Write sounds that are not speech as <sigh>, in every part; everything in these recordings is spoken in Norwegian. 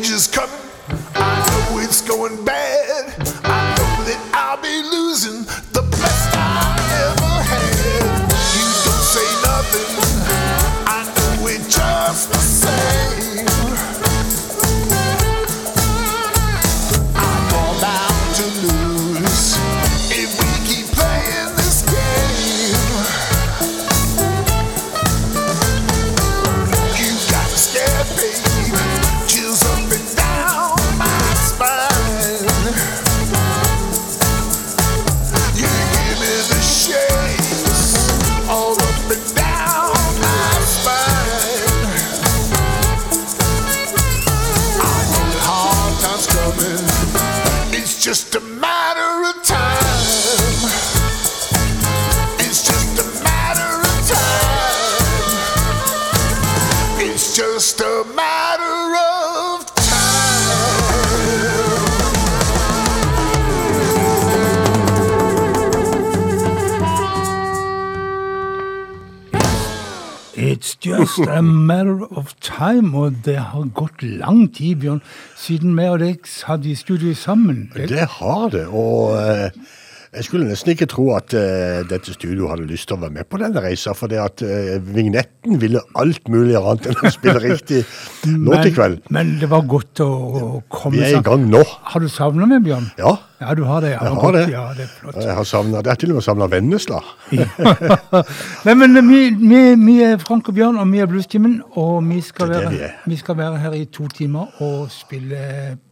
change is coming. I know it's going bad. I know that I'll be losing just a matter of time. Og det har gått lang tid, Bjørn, siden vi og deg hadde i studio sammen. Det har det, og eh, jeg skulle nesten ikke tro at uh, dette studioet hadde lyst til å være med på denne reisa, for det at uh, vignetten ville alt mulig annet enn å spille <laughs> riktig låt i kveld. Men det var godt å, å komme Vi er i gang nå. Har du savna meg, Bjørn? Ja, Ja, du har det. Ja, jeg har det. Ja, det er. Jeg har savnet, jeg har til og med savna Vennesla. <laughs> Nei, men eh, vi, vi, vi er Frank og Bjørn, og vi er Bluestimen. Og vi skal, Det er det være, vi er. vi skal være her i to timer og spille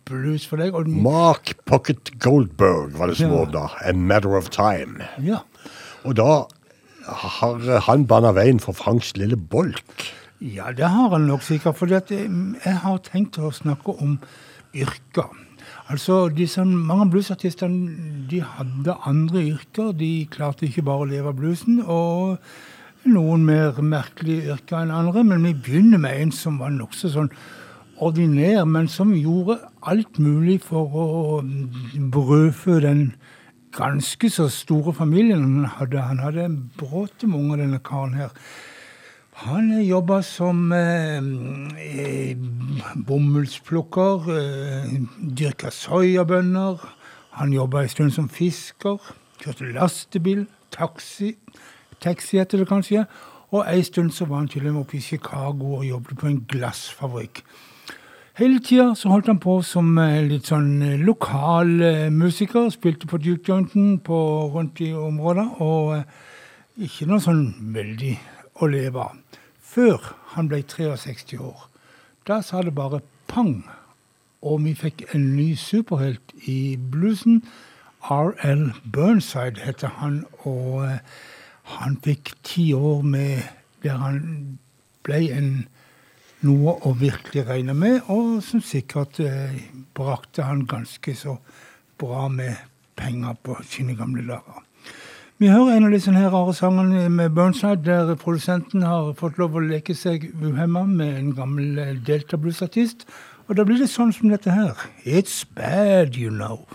blues for deg. Og, Mark Pocket Goldberg var det som Ja. da. A Matter of Time. ja. Og da har han bana veien for Franks lille bolk. ja, det har han nok sikkert. For jeg har tenkt å snakke om yrker. Altså, disse, Mange bluesartistene de hadde andre yrker. De klarte ikke bare å leve av bluesen. og noen mer merkelige yrker enn andre, men vi begynner med en som var nokså sånn ordinær, men som gjorde alt mulig for å brødfø den ganske så store familien han hadde. Han hadde bråte med unger, denne karen her. Han jobba som eh, eh, bomullsplukker, eh, dyrka soyabønner. Han jobba en stund som fisker, kjørte lastebil, taxi, taxi heter det kanskje. Og en stund så var han til og med oppe i Chicago og jobbet på en glassfabrikk. Hele tida så holdt han på som eh, litt sånn eh, lokal eh, musiker. Spilte på Duke Jointen rundt i området. Og ikke noe sånn veldig å leve av. Før han ble 63 år. Da sa det bare pang. Og vi fikk en ny superhelt i bluesen. R.L. Burnside heter han. Og han fikk ti år med der han ble en noe å virkelig regne med, og som sikkert eh, brakte han ganske så bra med penger på sine gamle dager. Vi hører en av disse her rare sangene med Burnside, der produsenten har fått lov å leke seg uhemma med en gammel eh, Delta Blues-artist. Og da blir det sånn som dette her. It's bad, you know.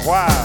She asked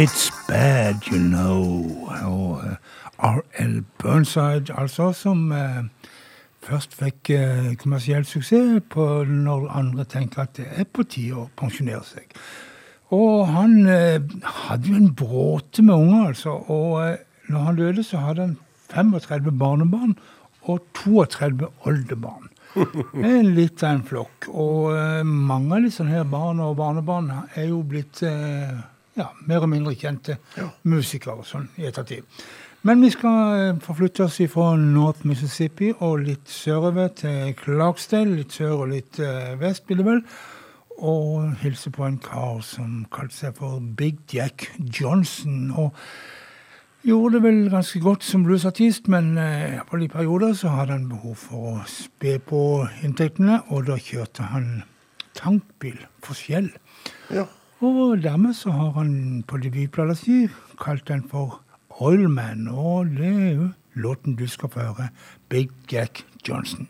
It's bad, you know. Og eh, R.L. Burnside, altså, som eh, først fikk eh, kommersiell suksess på når andre tenker at det er på tide å pensjonere seg. Og han hadde jo en bråte med unger, altså. Og når han døde, så hadde han 35 barnebarn og 32 oldebarn. <laughs> En litt av en flokk. Og mange av disse her barna og barnebarn er jo blitt eh, ja, mer og mindre kjente musikere sånn i ettertid. Men vi skal eh, forflytte oss fra North Mississippi og litt sørover til Clarksdale. Litt sør og litt eh, vest, blir det vel. Og hilse på en kar som kalte seg for Big Jack Johnson. Og gjorde det vel ganske godt som bluesartist, men eh, på de perioder så hadde han behov for å spe på inntektene, og da kjørte han tankbil for Skjell. Ja. Og dermed så har han på debutplata si kalt den for Oilman, og det er jo låten du skal få høre, Big Jack Johnson.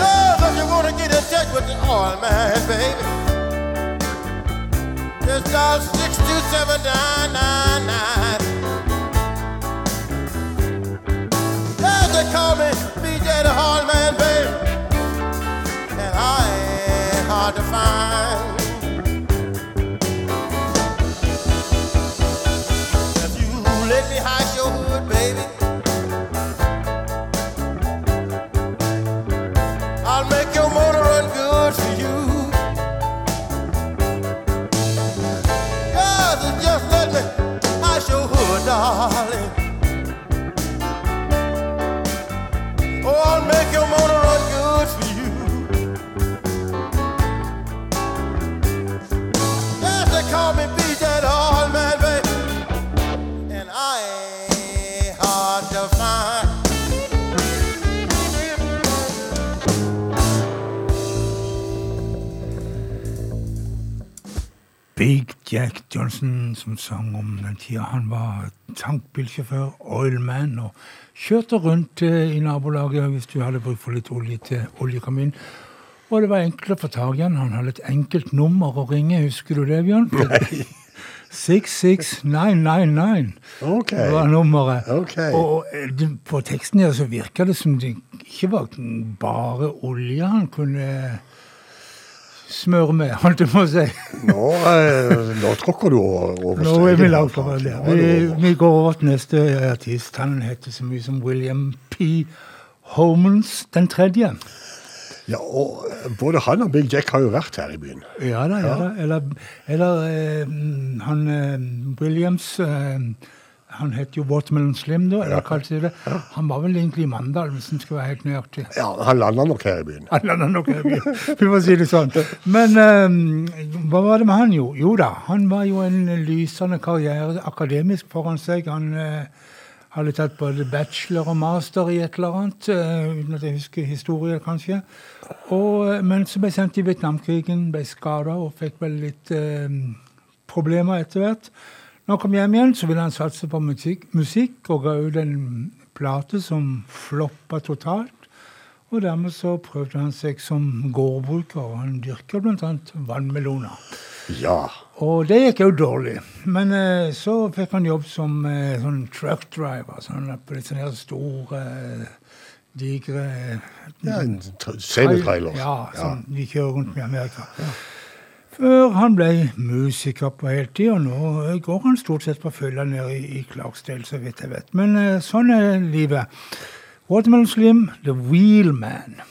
Yes, if you wanna get in touch with the man, baby, six two seven nine nine nine. Yes, they call me BJ the Man, baby and I ain't hard to find. Johnson som sang om den tida han var tankbilsjåfør, oilman, og kjørte rundt eh, i nabolaget hvis du hadde bruk for litt olje til oljekamin. Og det var enkelt å få tak i han. Han hadde et enkelt nummer å ringe, husker du det, Bjørn? Nei. 66999 Ok. var nummeret. Ok. Og eh, på teksten her så virka det som det ikke var bare olje han kunne smøre med, holdt jeg på å si. Nå, eh, nå tråkker du over streken. Nå er vi langt fra det. Vi, vi går over til neste artist. Han heter så mye som William P. Homans den tredje. Ja, og både han og Big Jack har jo vært her i byen. Ja da, ja da. Eller, eller eh, han eh, Williams eh, Han het jo Watermelon Slim, da. eller kalte det. Han var vel egentlig i Mandal, hvis en skal være helt nøyaktig. Ja, Han landa nok her i byen. Han landa nok her, i byen, vi må si det sånn. Men um, hva var det med han, jo? Jo da, han var jo en lysende karriere akademisk foran seg. Han uh, hadde tatt både bachelor og master i et eller annet, uh, uten at jeg husker historie, kanskje. Og, eh, men så ble sendt i Vietnamkrigen, ble skada og fikk vel litt uh, problemer etter hvert. Når han kom hjem igjen, så ville han satse på musikk, musikk og ga ut en plate som floppa totalt. Og dermed så prøvde han seg som gårdbruker, og han dyrker bl.a. vannmeloner. Ja. Og det gikk jo dårlig. Men eh, så fikk han jobb som eh, sånn truck driver, sånn på litt sånne store, eh, digre ja en Ja, scenetrailer. Ja, de kjører rundt med i Amerika. Før han ble musiker på heltid, og nå går han stort sett på fylla nede i, i Clarksdale, så vidt jeg vet. Men eh, sånn er livet. Watermelon Slim, The Wheelman.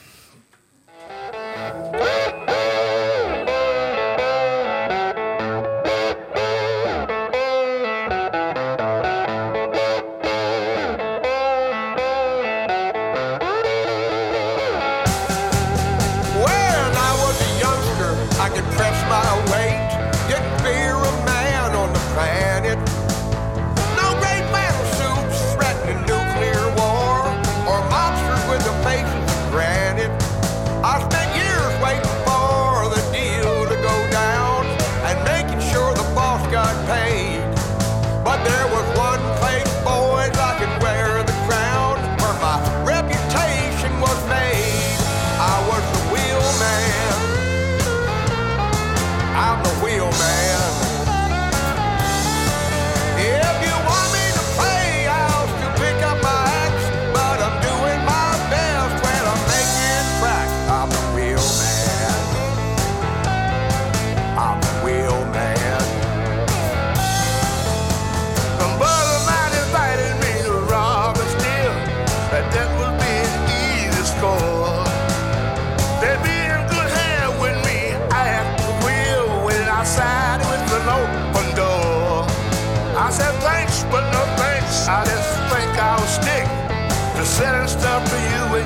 Selling stuff to you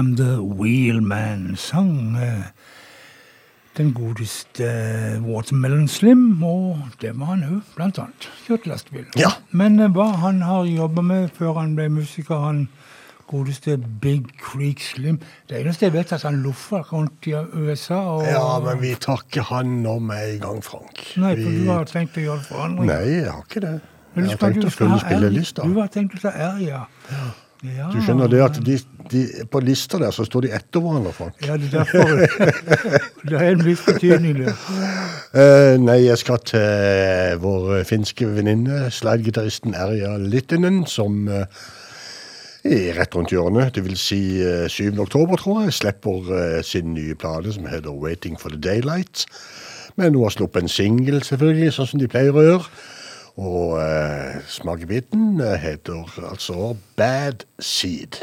I'm the Wheelman sang eh, den godeste Watermelon Slim, og det var han òg, blant annet. Kjørte lastebil. Ja. Men eh, hva han har jobba med før han ble musiker, han godeste Big Creek Slim Det eneste jeg vet, er at han loffa rundt i USA. Og, Ja, men vi tar ikke han nå med i gang, Frank. Nei, for vi... du har tenkt å gjøre forandring. Nei, jeg har ikke det. Jeg har tenkt å følge ha spillelista. Du har tenkt å ta R, ja. ja. Du skjønner det at de, de, på lista der så står de etter hverandre, Frank. Ja, det er derfor. <laughs> det er en viss betydning, det. Uh, nei, jeg skal til vår finske venninne, slidegitaristen Erja Littinen, som uh, er rett rundt hjørnet, det vil si uh, 7. oktober, tror jeg, slipper eh, sin nye plate som heter Waiting for the Daylight. Men hun har sluppet en singel, selvfølgelig, sånn som de pleier å gjøre. Og eh, smakebiten eh, heter altså Bad Seed.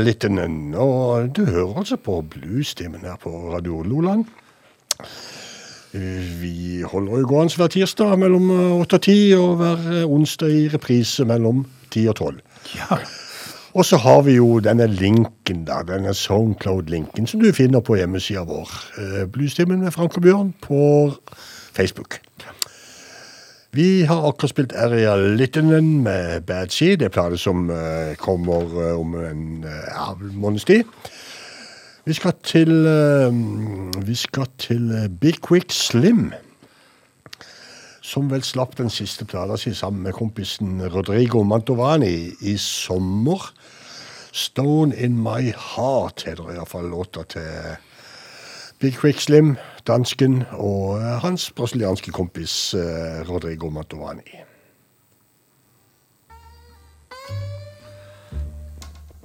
Erja Littenen. Og du hører altså på bluestimen her på Radio Loland. Eh, Vi holder jo gående hver tirsdag mellom åtte 8 og 10, og hver eh, onsdag i reprise mellom 10 og 12. Ja. Og så har vi jo denne linken, da, denne Soundcloud-linken, som du finner på hjemmesida vår. Eh, Bluestimen med Frank og Bjørn på Facebook. Vi har akkurat spilt Area Littenen med Bad Sea. Det er plate som uh, kommer uh, om en uh, måneds tid. Vi skal til Vi skal til Big Quick Slim. Som vel slapp den siste plata si sammen med kompisen Rodrigo Mantovani i sommer. Stone In My Heart heter iallfall låta til Big Quick Slim, dansken, og eh, hans brasilianske kompis eh, Rodrigo Mantovani.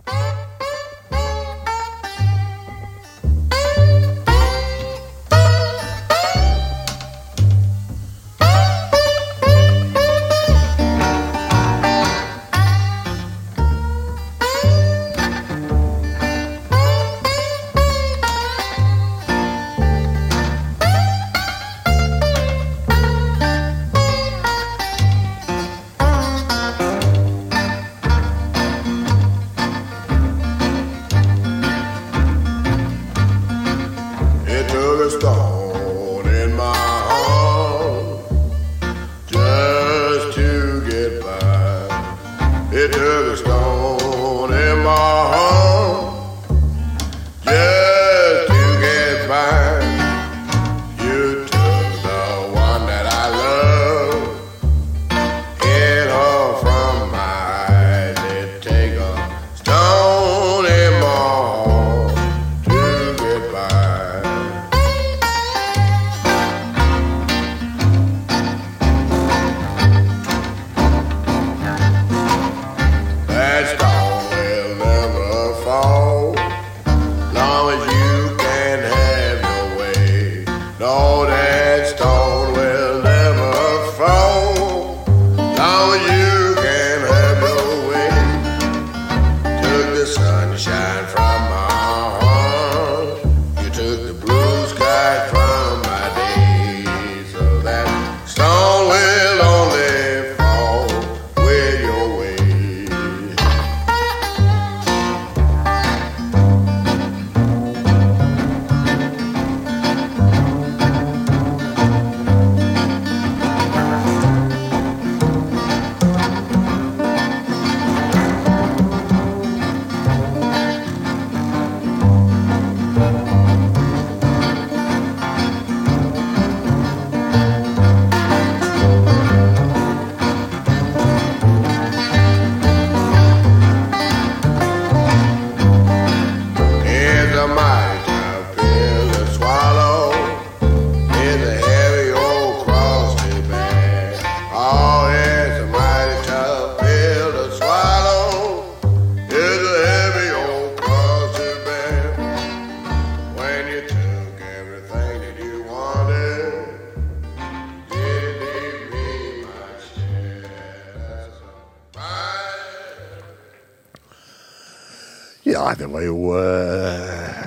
It var jo eh,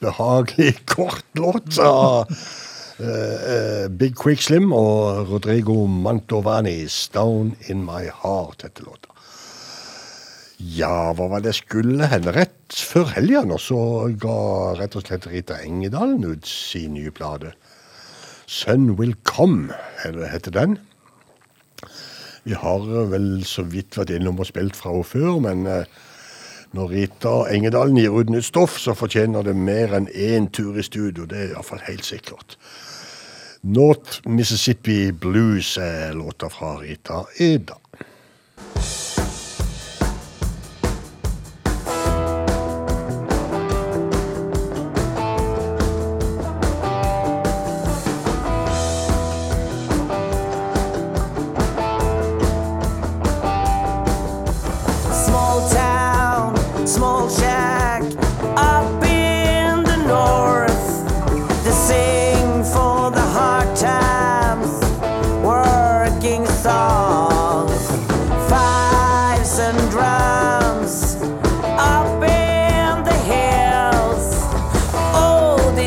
behagelig <laughs> kort låt av eh, eh, Big Quick Slim og Rodrigo Mantovani. 'Stone In My Heart' heter låta. Ja, hva var det skulle hende? Rett før helga nå så ga rett og slett Rita Engedalen ut sin nye plate. 'Sun Will Come' heter den. Vi har vel så vidt vært innom og spilt fra henne før, men eh, når Rita Engedalen gir ut nytt stoff, så fortjener det mer enn én tur i studio. Det er iallfall helt sikkert. North Mississippi Blues er låta fra Rita i dag.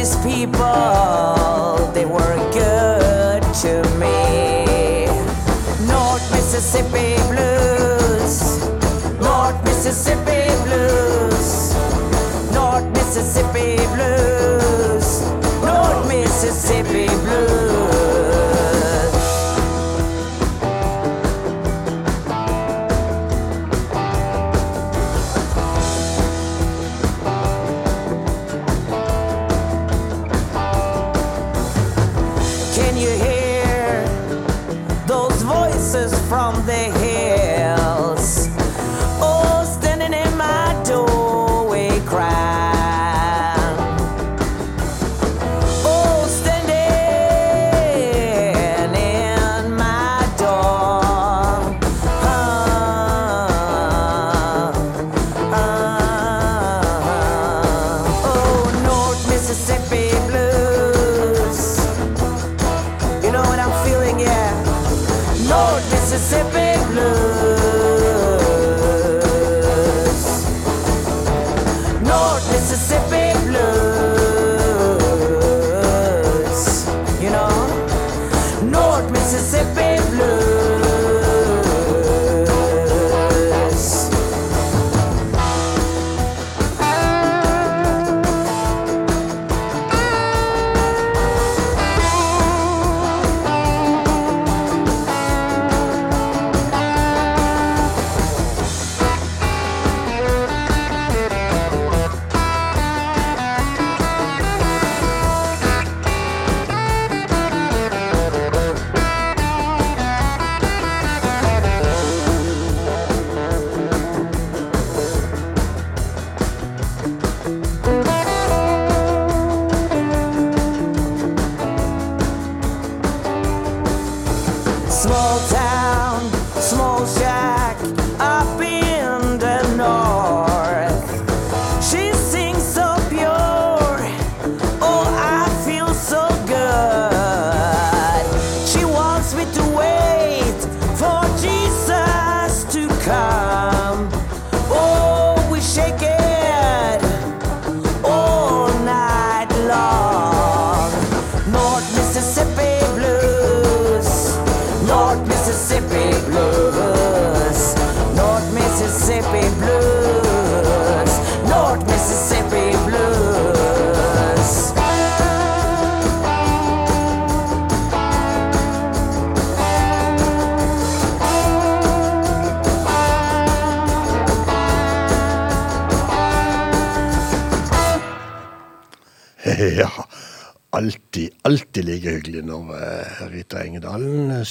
these people, they were good to me. North Mississippi Blues, North Mississippi Blues, North Mississippi Blues, North Mississippi Blues.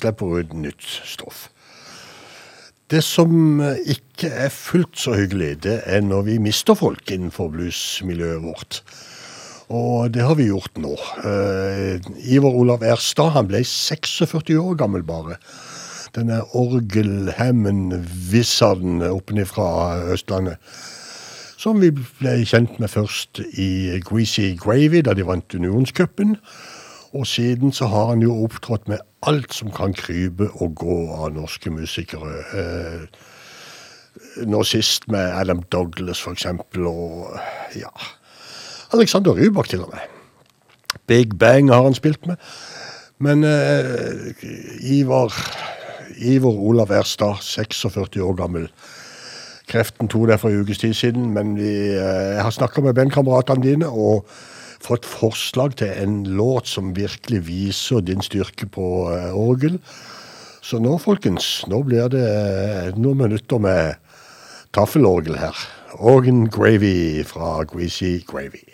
Engedalen på et nytt stoff. Det som eh, ikke er fullt så hyggelig, det er når vi mister folk innenfor bluesmiljøet vårt. Og det har vi gjort nå. Eh, Ivar Olav Erstad han ble 46 år gammel bare. Denne orgelhammen-wizarden fra Østlandet. Som vi ble kjent med først i Greasy Gravy, da de vant Unionscupen. Og siden så har han jo opptrådt med alt som kan krype og gå av norske musikere. Eh, nå sist med Adam Douglas, for eksempel, og ja Alexander Rybak, til og med. Big Bang har han spilt med. Men eh, Ivar, Ivar Olav Erstad, 46 år gammel. Kreften tok det for en ukes tid siden, men vi, eh, jeg har snakka med bandkameratene dine og fått forslag til en låt som virkelig viser din styrke på eh, orgel. Så nå, folkens, nå blir det eh, noen minutter med taffelorgel her. Organ Gravy fra Greasy Gravy.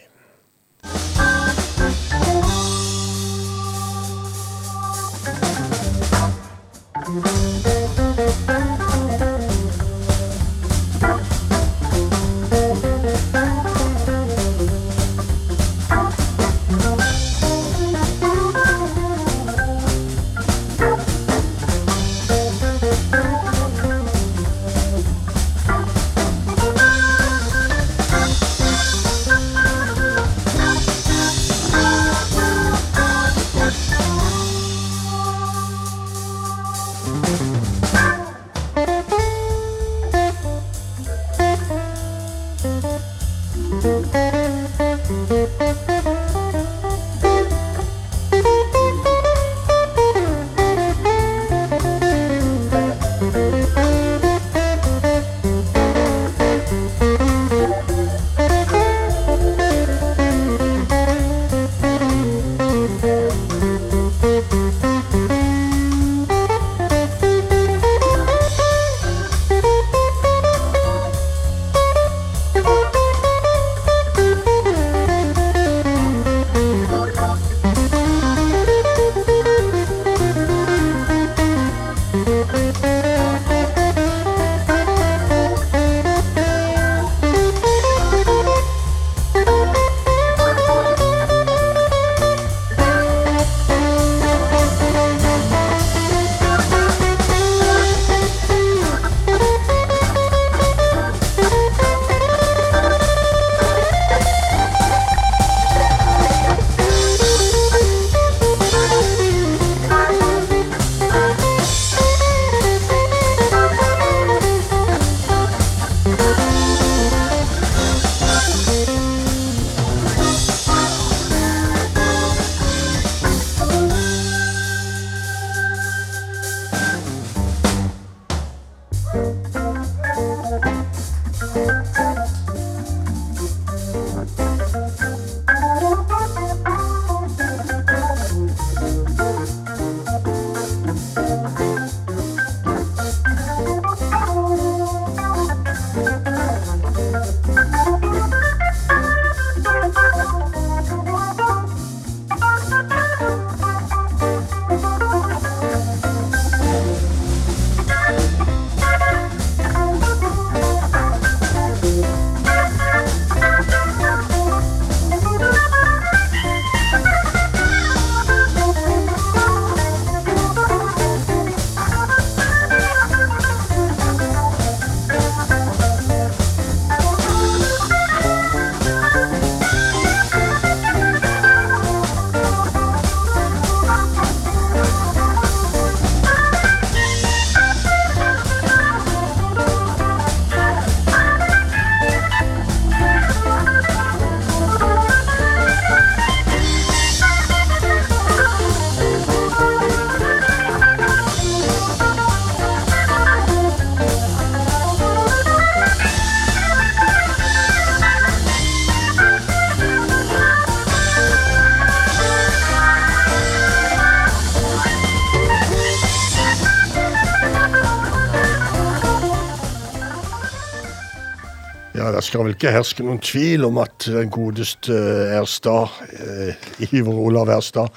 Skal vel ikke herske noen tvil om at den godeste eh, Erstad, eh, Iver Olav Erstad,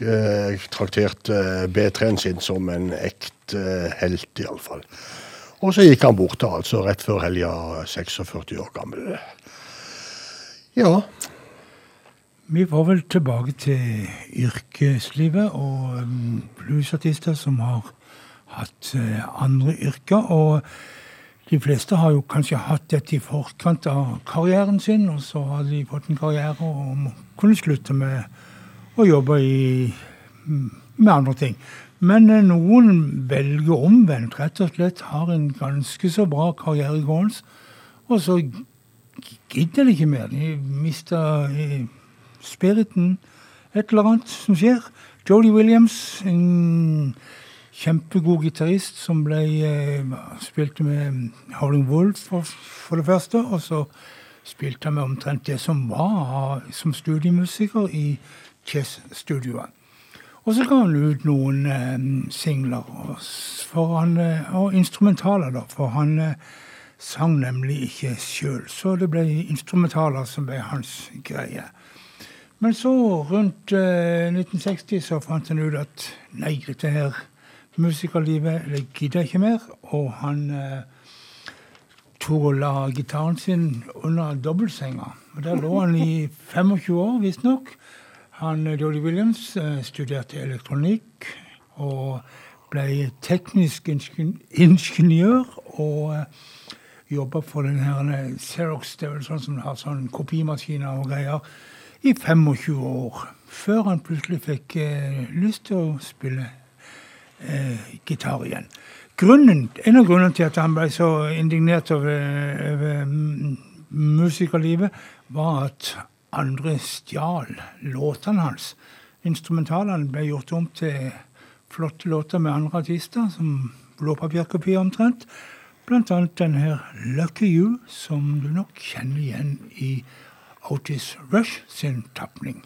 eh, trakterte eh, B3-en sin som en ekte helt, iallfall. Og så gikk han bort, da, altså rett før helga, 46 år gammel. Ja. Vi får vel tilbake til yrkeslivet og um, bluesartister som har hatt andre yrker. Og de fleste har jo kanskje hatt dette i forkant av karrieren sin, og så har de fått en karriere og kunne slutte med å jobbe i, med andre ting. Men eh, noen velger omvendt, rett og slett har en ganske så bra karriere gående, og så gidder de ikke mer. De mister eh, spiriten, et eller annet som skjer. Jodie Williams, en kjempegod gitarist som ble, eh, spilte med Howling Wolf for, for det første, og så spilte han med omtrent det som var som studiemusiker i Chess-studioet. Og så ga han ut noen eh, singler han, eh, og instrumentaler, da, for han eh, sang nemlig ikke sjøl. Så det ble instrumentaler som ble hans greie. Men så, rundt eh, 1960, så fant han ut at nei, dette her musikerlivet det gidder ikke mer. Og han eh, tok og la gitaren sin under dobbeltsenga. Og Der lå han i <laughs> 25 år, visstnok. Han, Jolly Jodie Williams eh, studerte elektronikk og ble teknisk ingeniør, ingeniør og eh, jobba for den her eh, Xerox, det er vel sånn som har sånn kopimaskiner og greier, i 25 år. Før han plutselig fikk eh, lyst til å spille eh, gitar igjen. Grunnen, En av grunnene til at han ble så indignert over, over mm, musikerlivet, var at andre stjal låtene hans. Instrumentalene ble gjort om til flotte låter med andre artister, som blåpapirkopier omtrent. Blant annet den her Lucky You, som du nok kjenner igjen i Otis Rush sin tapning.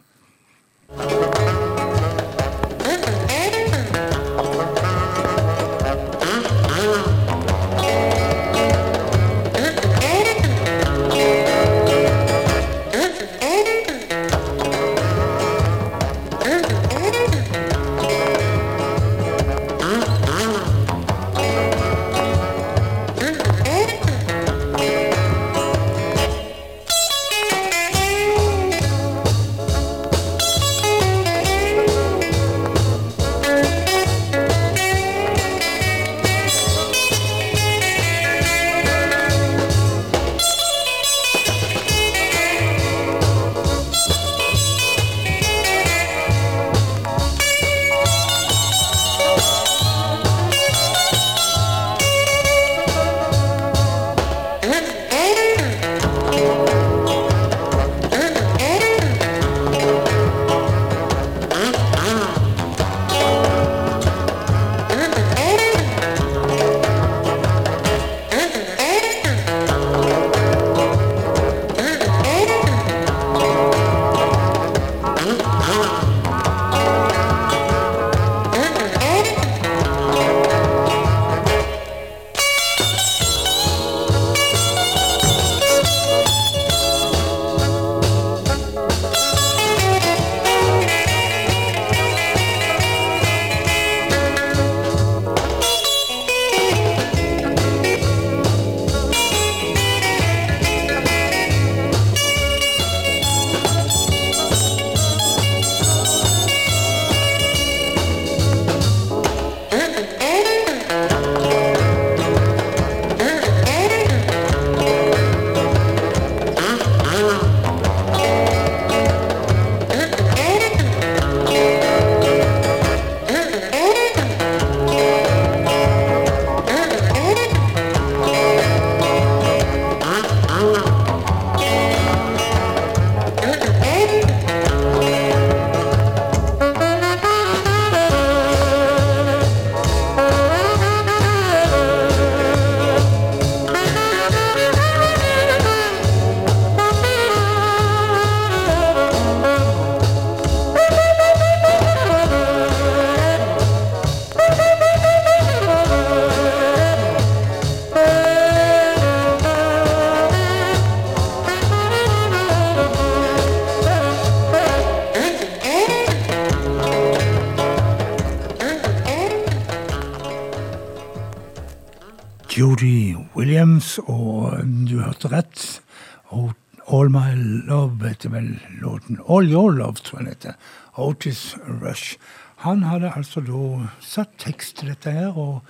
All Your Love, tror jeg heter. Otis Rush. Han hadde altså da satt tekst til dette her, og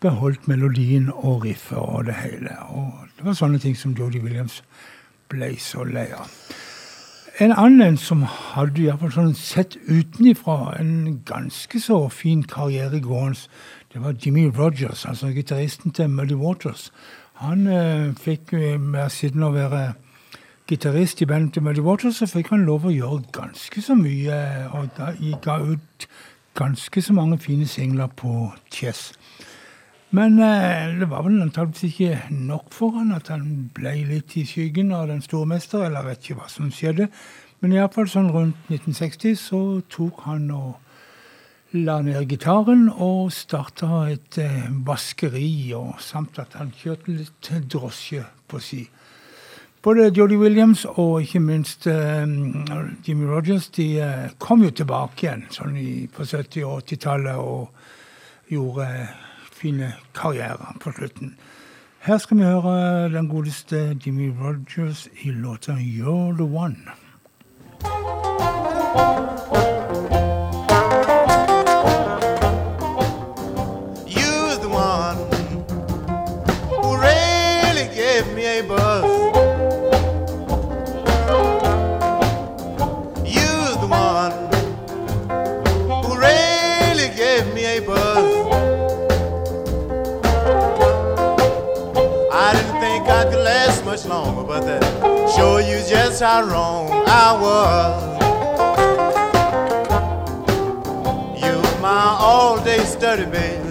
beholdt melodien og riffet og det hele. Og det var sånne ting som Jodie Williams ble så lei av. En annen som hadde i hvert fall sånn sett utenifra en ganske så fin karriere gående, det var Jimmy Rogers, altså gitaristen til Muddy Waters. Han eh, fikk med siden å være gitarist i bandet til Muddy Waters, så fikk han lov å gjøre ganske så mye, og gikk ga ut ganske så mange fine singler på Chess. Men eh, det var vel antakeligvis ikke nok for han at han ble litt i skyggen av den stormester, eller jeg vet ikke hva som skjedde. Men iallfall sånn rundt 1960 så tok han og la ned gitaren og starta et eh, vaskeri, og samt at han kjørte litt drosje på si. Både Jody Williams og ikke minst eh, Jimmy Rogers de uh, kom jo tilbake igjen sånn i, på 70- og 80-tallet og gjorde fine karrierer på slutten. Her skal vi høre den godeste Jimmy Rogers i låta 'You're The One'. You how wrong I was. You're my all-day study, baby.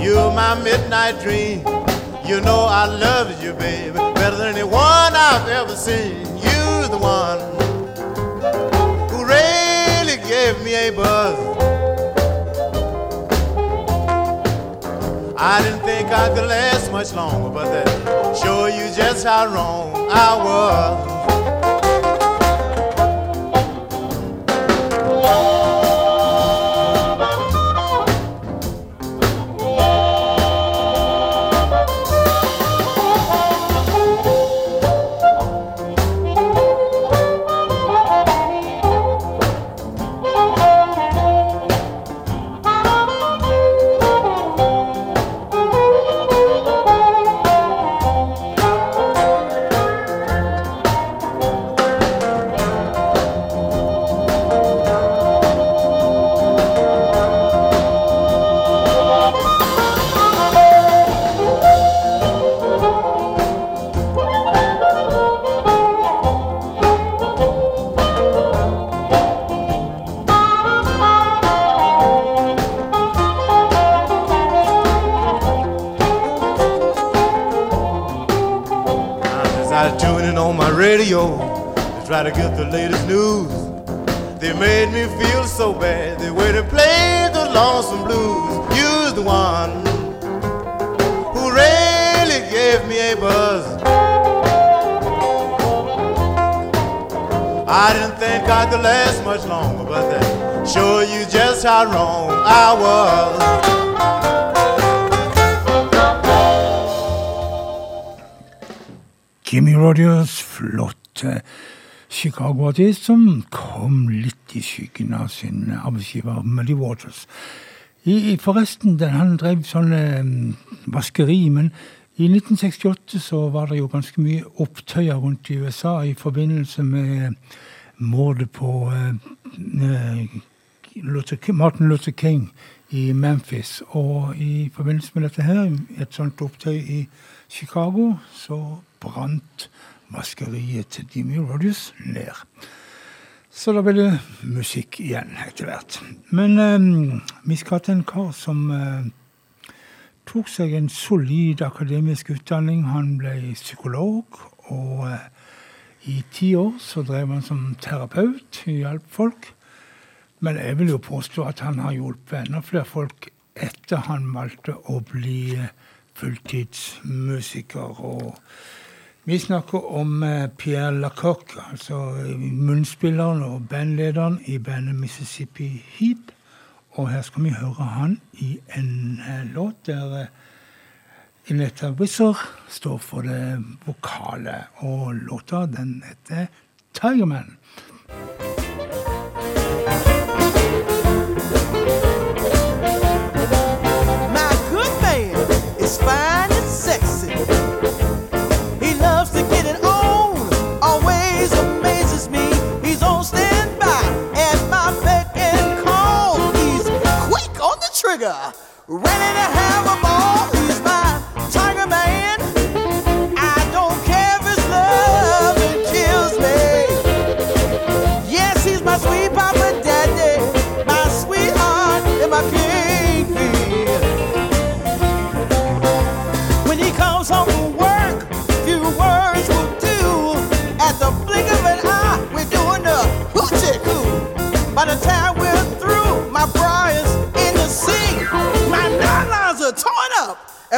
You're my midnight dream. You know I love you, baby, better than anyone I've ever seen. You're the one who really gave me a buzz. I didn't think I could last much longer, but that show you just how wrong I was. Chicago-artist som kom litt i skyggen av sin arbeidsgiver Muddy Waters. I, i- forresten, den, han drev sånn eh, vaskeri, men i 1968 så var det jo ganske mye opptøyer rundt i USA i forbindelse med mordet på eh, eh, Martin Luther King i Memphis. Og i forbindelse med dette her, et sånt opptøy i Chicago, så brant vaskeriet til Jimmy Rodius ned. Så da ble det musikk igjen etter hvert. Men eh, vi skal til en kar som eh, tok seg en solid akademisk utdanning. Han ble psykolog, og eh, i ti år så drev han som terapeut, hjalp folk. Men jeg vil jo påstå at han har hjulpet enda flere folk etter han valgte å bli eh, fulltidsmusiker. Og vi snakker om eh, Pierre Lacoque, altså eh, munnspilleren og bandlederen i bandet Mississippi Heat. Og her skal vi høre han i en eh, låt der Inetta Wizzer står for det vokale. Og låta den heter 'Tigerman'. nigga ready to have a ball.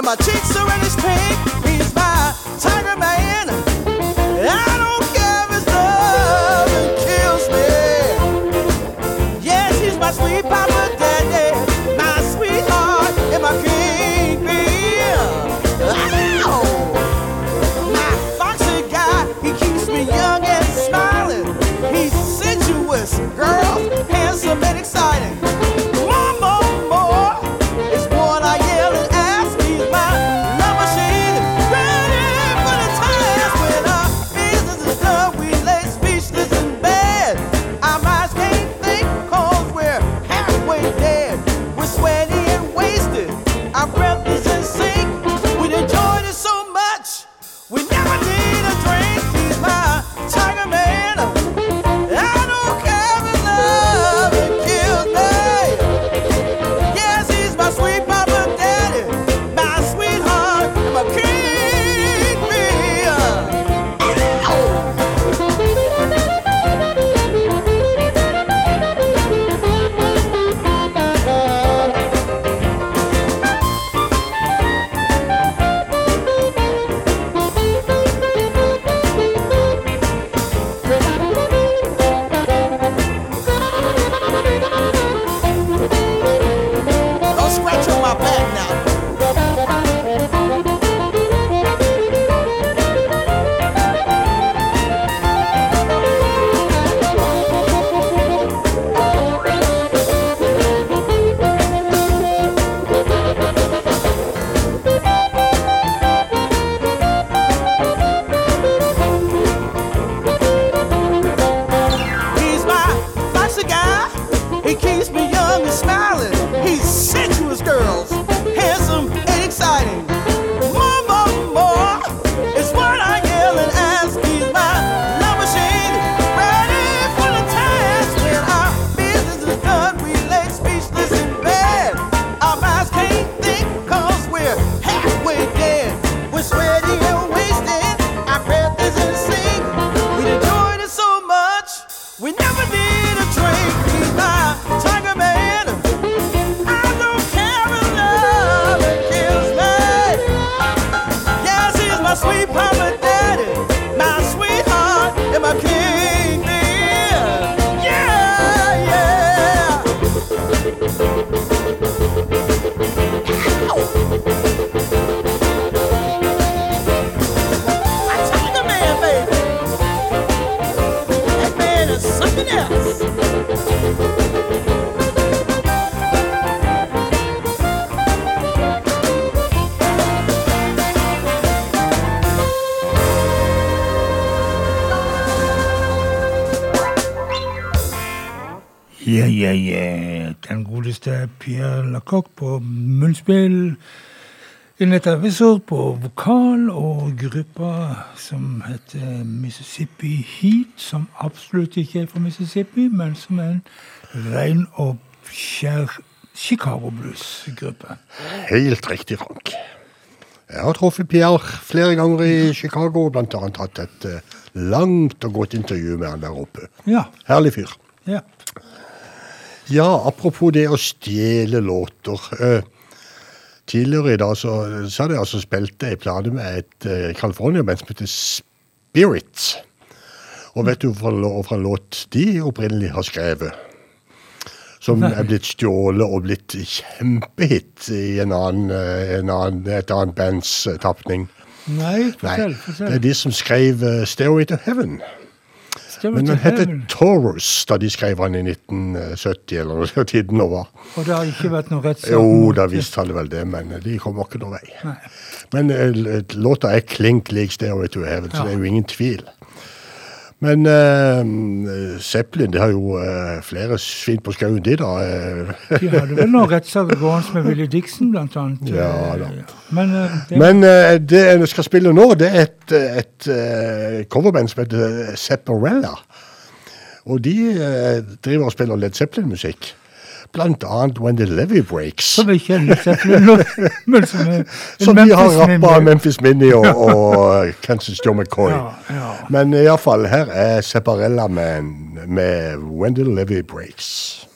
my cheeks are ready. jeg den godeste Pierre Lacocque på munnspill. Linette Wizard på vokal og gruppa som heter Mississippi Heat, som absolutt ikke er fra Mississippi, men som er en ren og skjær Chicago Blues-gruppe. Helt riktig, Frank. Jeg har truffet Pierre flere ganger i Chicago, bl.a. hatt et eh, langt og godt intervju med han der oppe. Ja. Herlig fyr. Ja. Ja, apropos det å stjele låter. Eh, tidligere i dag så, så hadde jeg altså spilt ei plate med et uh, California-band som heter Spirit. Og vet du hva låt de opprinnelig har skrevet? Som er blitt stjålet og blitt kjempehit i en annen, eh, en annen, et annet bands tapning. Nei, fortell. Det er de som skrev uh, 'Stairway to Heaven'. Men den heter Taurus da de skrev den i 1970, eller noe <laughs> tiden nå var. Og det har ikke vært noe rettssak? Jo, da visste han vel det, men de kommer ikke noen vei. Nei. Men eh, låta er klink lik Stairway to Heaven, så det er jo ingen tvil. Men eh, Zeppelin det har jo eh, flere svin på skauen, de da. eh. De hadde vel noen rettssaker gående med Willy Dixon, blant annet. Ja, da. Men, eh, det, Men det jeg skal spille nå, det er et, et coverband som heter Sepparella. Og de driver og spiller Led Zeppelin-musikk. Annet When the Levy Breaks. <laughs> som vi er litt som Som de har rappa Memphis Minnie og, <laughs> og Kansas Joe McCoy. Ja, ja. Men iallfall, her er Separella Man med When the Levy Breaks.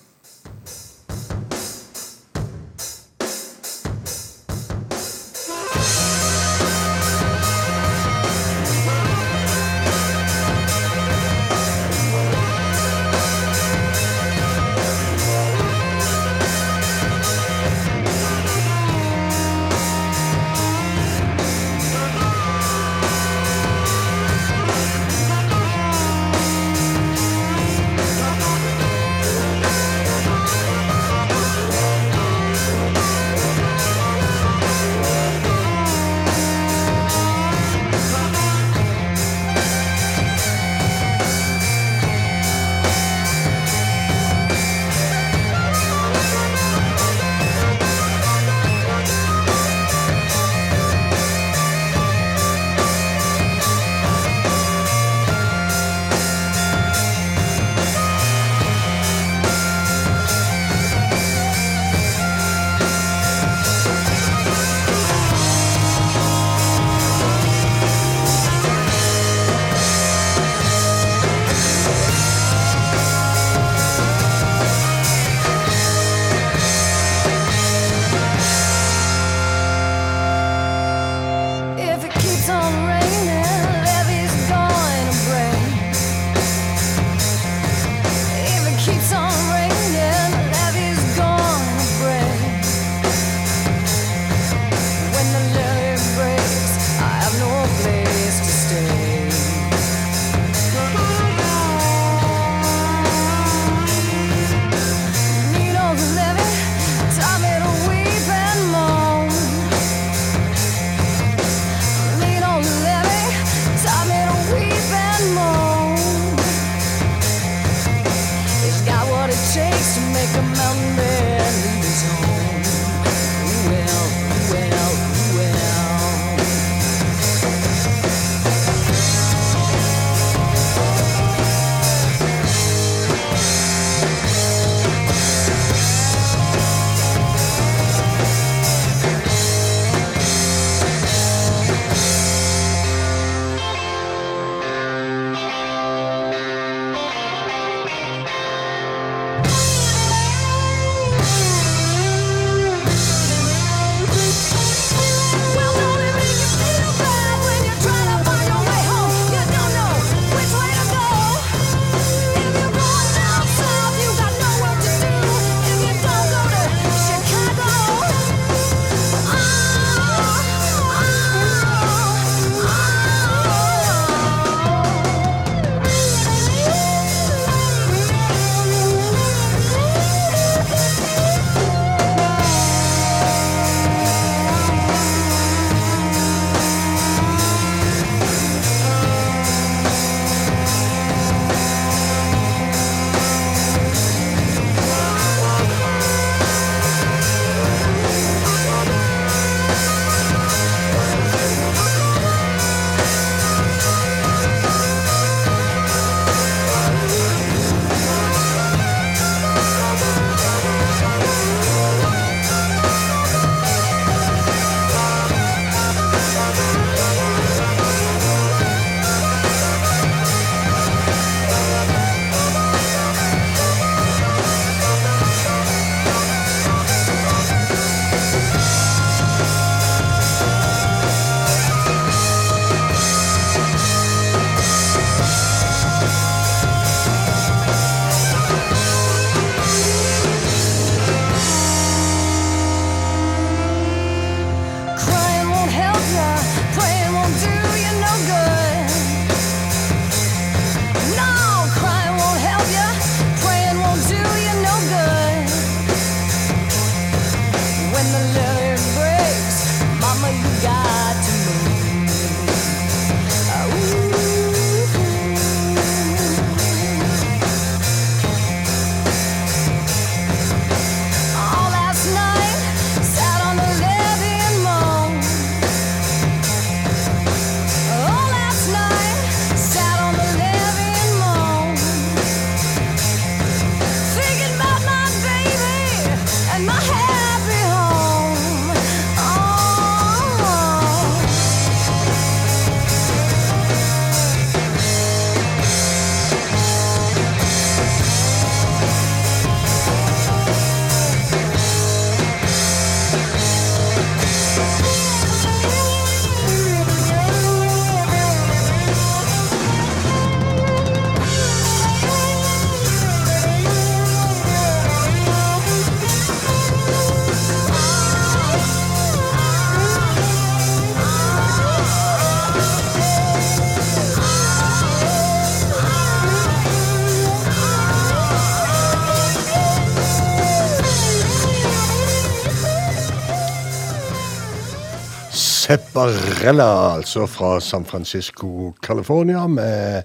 Zepparella, altså fra San Francisco, California, med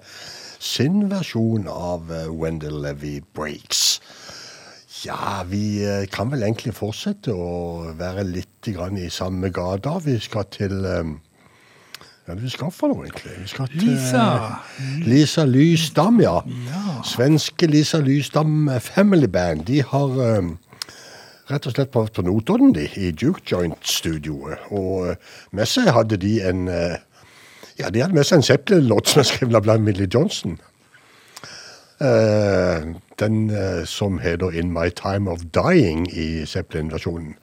sin versjon av eh, Wendell Levy Breaks. Ja, vi eh, kan vel egentlig fortsette å være litt grann i samme gata. Vi skal til eh, Ja, vi skal for noe, egentlig. Vi skal til Lisa. Lisa Lysdam, ja. Svenske Lisa Lysdam Family Band. De har rett og slett på, på Notodden, de, i Duke Joint-studioet. Og eh, med seg hadde de en eh, Ja, de hadde med seg en Zeppelin-låt som er skrevet av Millie Johnson. Uh, den som heter In My Time of Dying i Zeppelin-versjonen.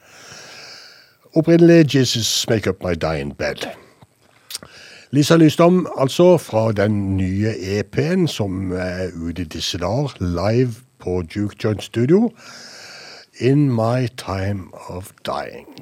Opprinnelig Jesus Make Up My Dying Bed. Lisa Lysdom, altså, fra den nye EP-en som er ute i disse dager, live på Duke Joint Studio. In My Time of Dying.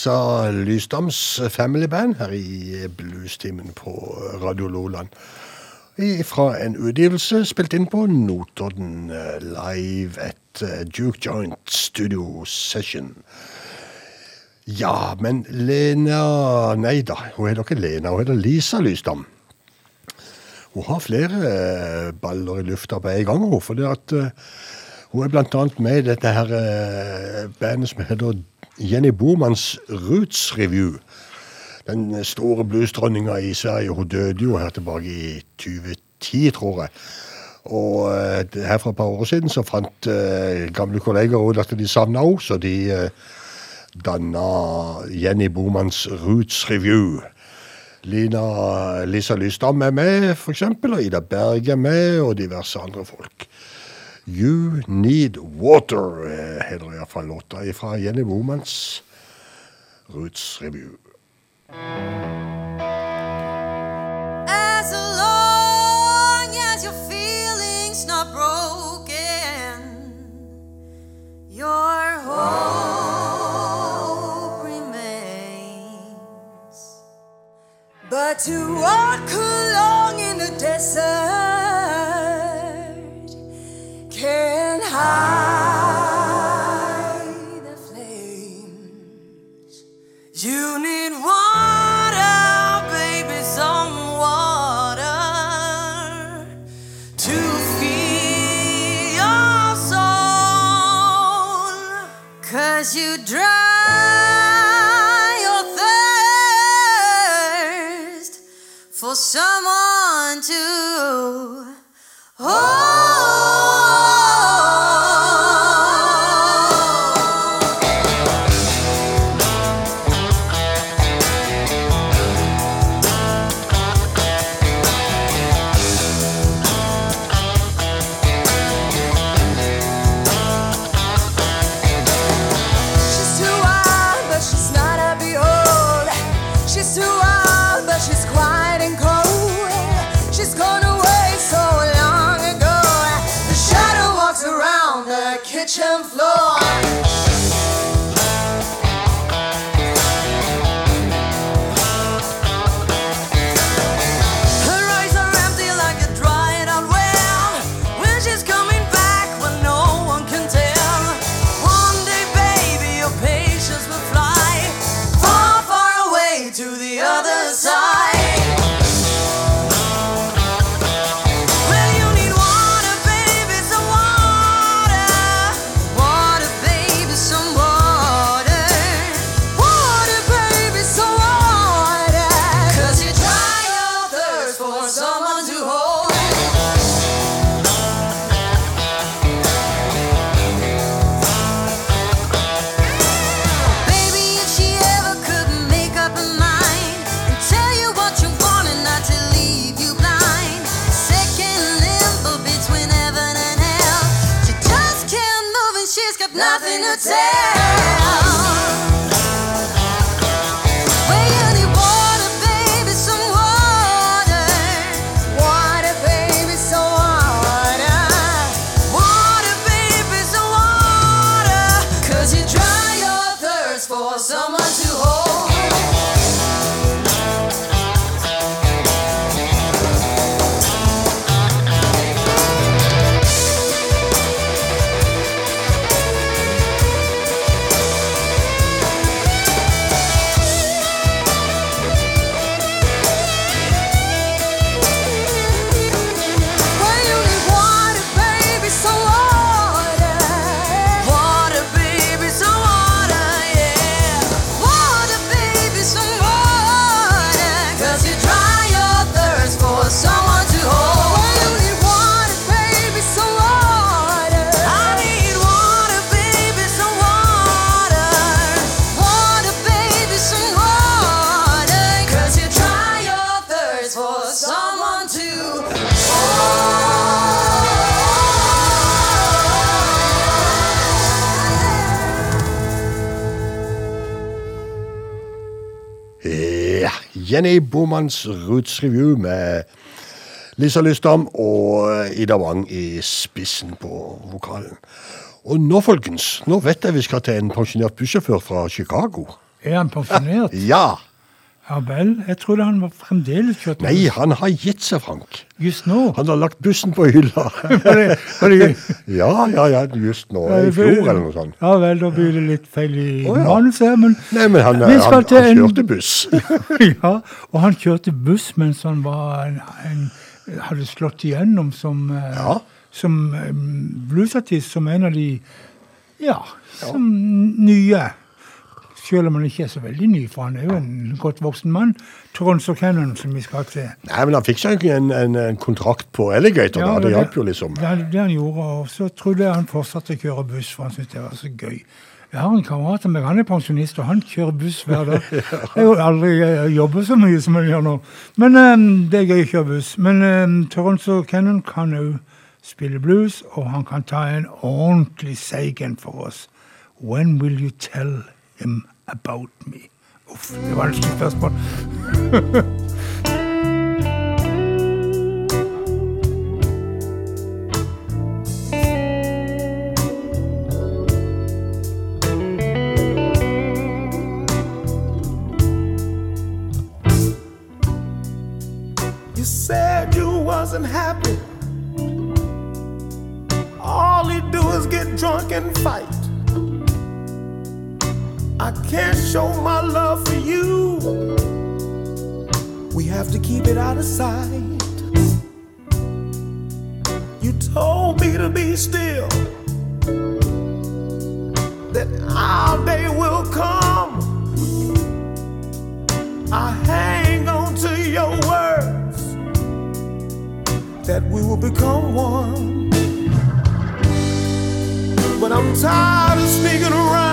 Lisa Lysdams Family Band her i Bluestimen på Radio Loland. Fra en utgivelse spilt inn på Notodden eh, live at eh, Duke Joint Studio Session. Ja, men Lena Nei da, hun heter ikke Lena, hun heter Lisa Lysdam. Hun har flere eh, baller i lufta på en gang, hun. For det at hun er annet med i dette her eh, bandet som heter Jenny Bormanns Roots Review. Den store bluesdronninga i Sverige. Hun døde jo her tilbake i 2010, tror jeg. Og eh, her for et par år siden så fant eh, gamle kolleger ut at de savna henne, så de eh, danna Jenny Bormanns Roots Review. Lina Lisa Lysdam er med, eksempel, og Ida Berg er med, og diverse andre folk. You Need Water eh, heter iallfall låta fra Jenny Bomans Roots Review. As long as your feelings not broken, your hope remains. But to walk along in the desert can hide the flames. You need water, baby, some water to feed your soul. Cause you dry your thirst for someone Jenny Bomans Roots Review med Lisa Lysdam og Ida Wang i spissen på vokalen. Og nå, folkens, nå vet jeg vi skal til en pensjonert bussjåfør fra Chicago. Er han pensjonert? Ja. Ja vel. Jeg trodde han var fremdeles kjørt Nei, han har gitt seg, Frank. Just nå. Han har lagt bussen på hylla. <laughs> <laughs> Ja, ja, ja, just nå. I fjor eller noe sånt. Ja vel, da blir det litt feil i oh, ja. manuset. her, Men Nei, men han, han, han, han, kjørte buss. <laughs> ja, og han kjørte buss mens han var en, en, hadde slått igjennom som, eh, Ja. som eh, bluesartist, som en av de ja, som nye. Selv om han ikke er så veldig ny, for han er jo en godt voksen mann. Toronto Cannon, som vi skal til. Nei, men han fikk seg en, en, en kontrakt på Alligator, da. Det hjalp jo liksom. Det, det han gjorde, og så trodde jeg han fortsatte å kjøre buss, for han syntes det var så gøy. Jeg har en kamerat av meg, han er pensjonist, og han kjører buss hver dag. <laughs> Jeg har aldri eh, jobbet så mye som han gjør nå. Men um, det er gøy å kjøre buss. Men um, Toronto Cannon kan òg spille blues, og han kan ta en ordentlig seig en for oss. When will you tell him about me? Uff, det var et vanskelig spørsmål. You said you wasn't happy. All you do is get drunk and fight. I can't show my love for you. We have to keep it out of sight. You told me to be still. That our day will come. I hang on to your words that we will become one. But I'm tired of sneaking around.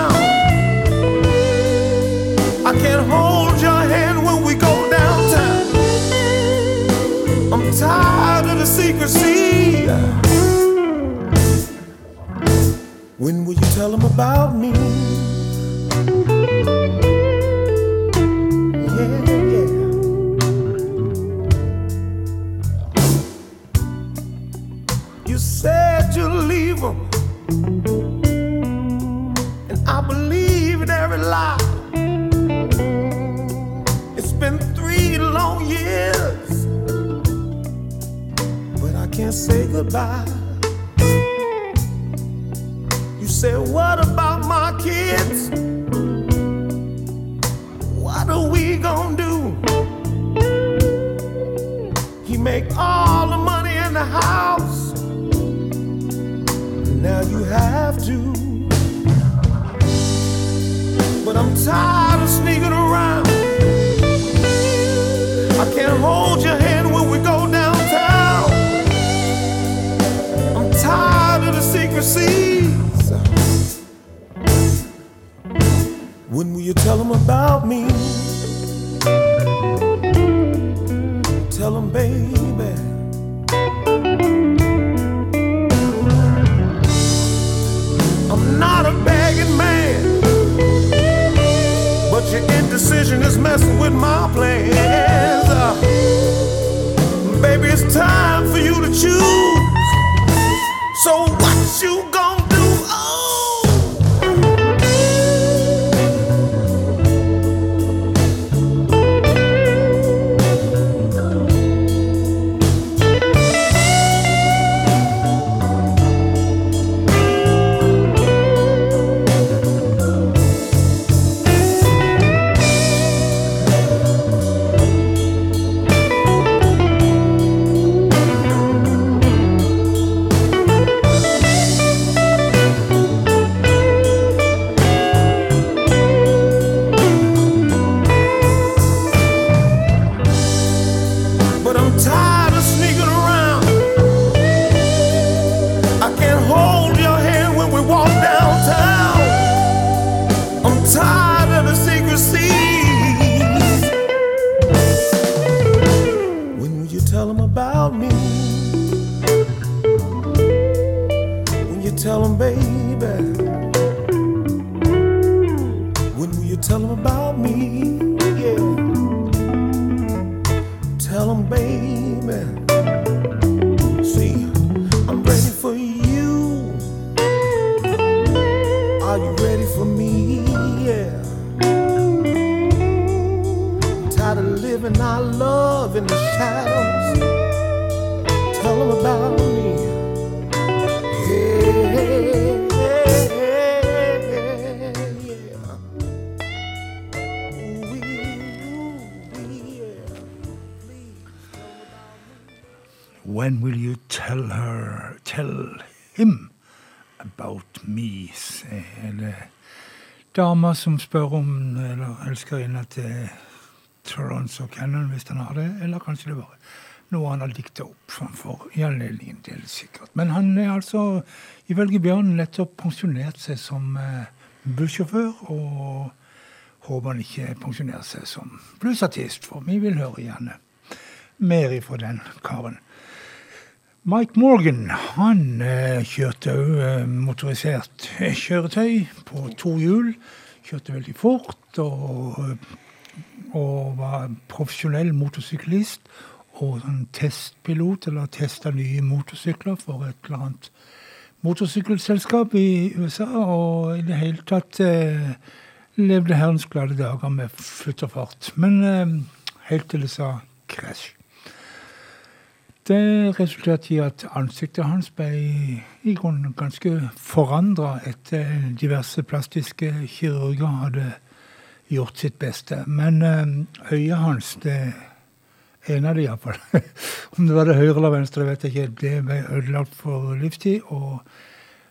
When will you tell them about me? Yeah, yeah. You said you'd leave them. And I believe in every lie. It's been three long years. But I can't say goodbye. Said, What about my kids? What are we gonna do? He make all the money in the house. Now you have to. But I'm tired of sneaking around. I can't hold When will you tell them about me? Tell them, baby. I'm not a begging man, but your indecision is messing with my plans. Uh, baby, it's time for you to choose. So what you dama som spør om Eller elskerinna til Torrance og Cannon, hvis han har det. Eller kanskje det var noe han har dikta opp framfor i anledningen. Er sikkert. Men han er altså, ifølge Bjørn, nettopp pensjonert seg som eh, bussjåfør. Og håper han ikke pensjonerer seg som bluesartist, for vi vil høre gjerne mer ifra den karen. Mike Morgan han eh, kjørte òg eh, motorisert kjøretøy på to hjul. Kjørte veldig fort og, og var profesjonell motorsyklist. Og sånn testpilot, eller testa nye motorsykler for et eller annet motorsykkelselskap i USA. Og i det hele tatt eh, levde herrens glade dager med futt og fart. Men eh, helt til det sa krasj. Det resulterte i at ansiktet hans ble i grunnen ganske forandra etter diverse plastiske kirurger hadde gjort sitt beste. Men eh, øyet hans, det ene av det iallfall <laughs> Om det var det høyre eller venstre, vet jeg ikke. Det ble ødelagt for livstid. Og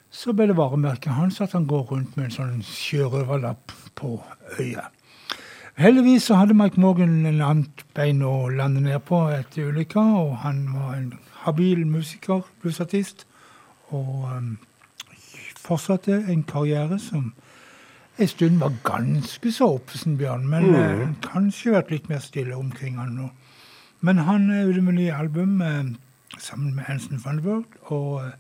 så ble det varemerket hans at han går rundt med en sånn sjørøverlapp på øyet. Heldigvis så hadde Mike Morgan en annet bein å lande ned på etter ulykka, og han var en habil musiker, bluesartist, og um, fortsatte en karriere som en stund var ganske så Bjørn, men eh, kanskje vært litt mer stille omkring han nå. Men han er ute med nye album eh, sammen med Hansen Funderburg, og eh,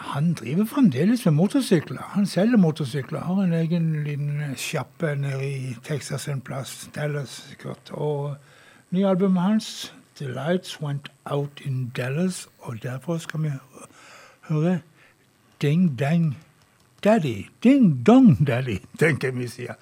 han driver fremdeles med motorsykler. Han selger motorsykler. Har en egen liten sjappe nede i Texas en plass. Dallas sikkert. Og nye albumet hans, 'The Lights Went Out in Dallas', og derfor skal vi høre 'Ding Dang Daddy'. Ding Dong Daddy, <laughs> tenker jeg vi sier.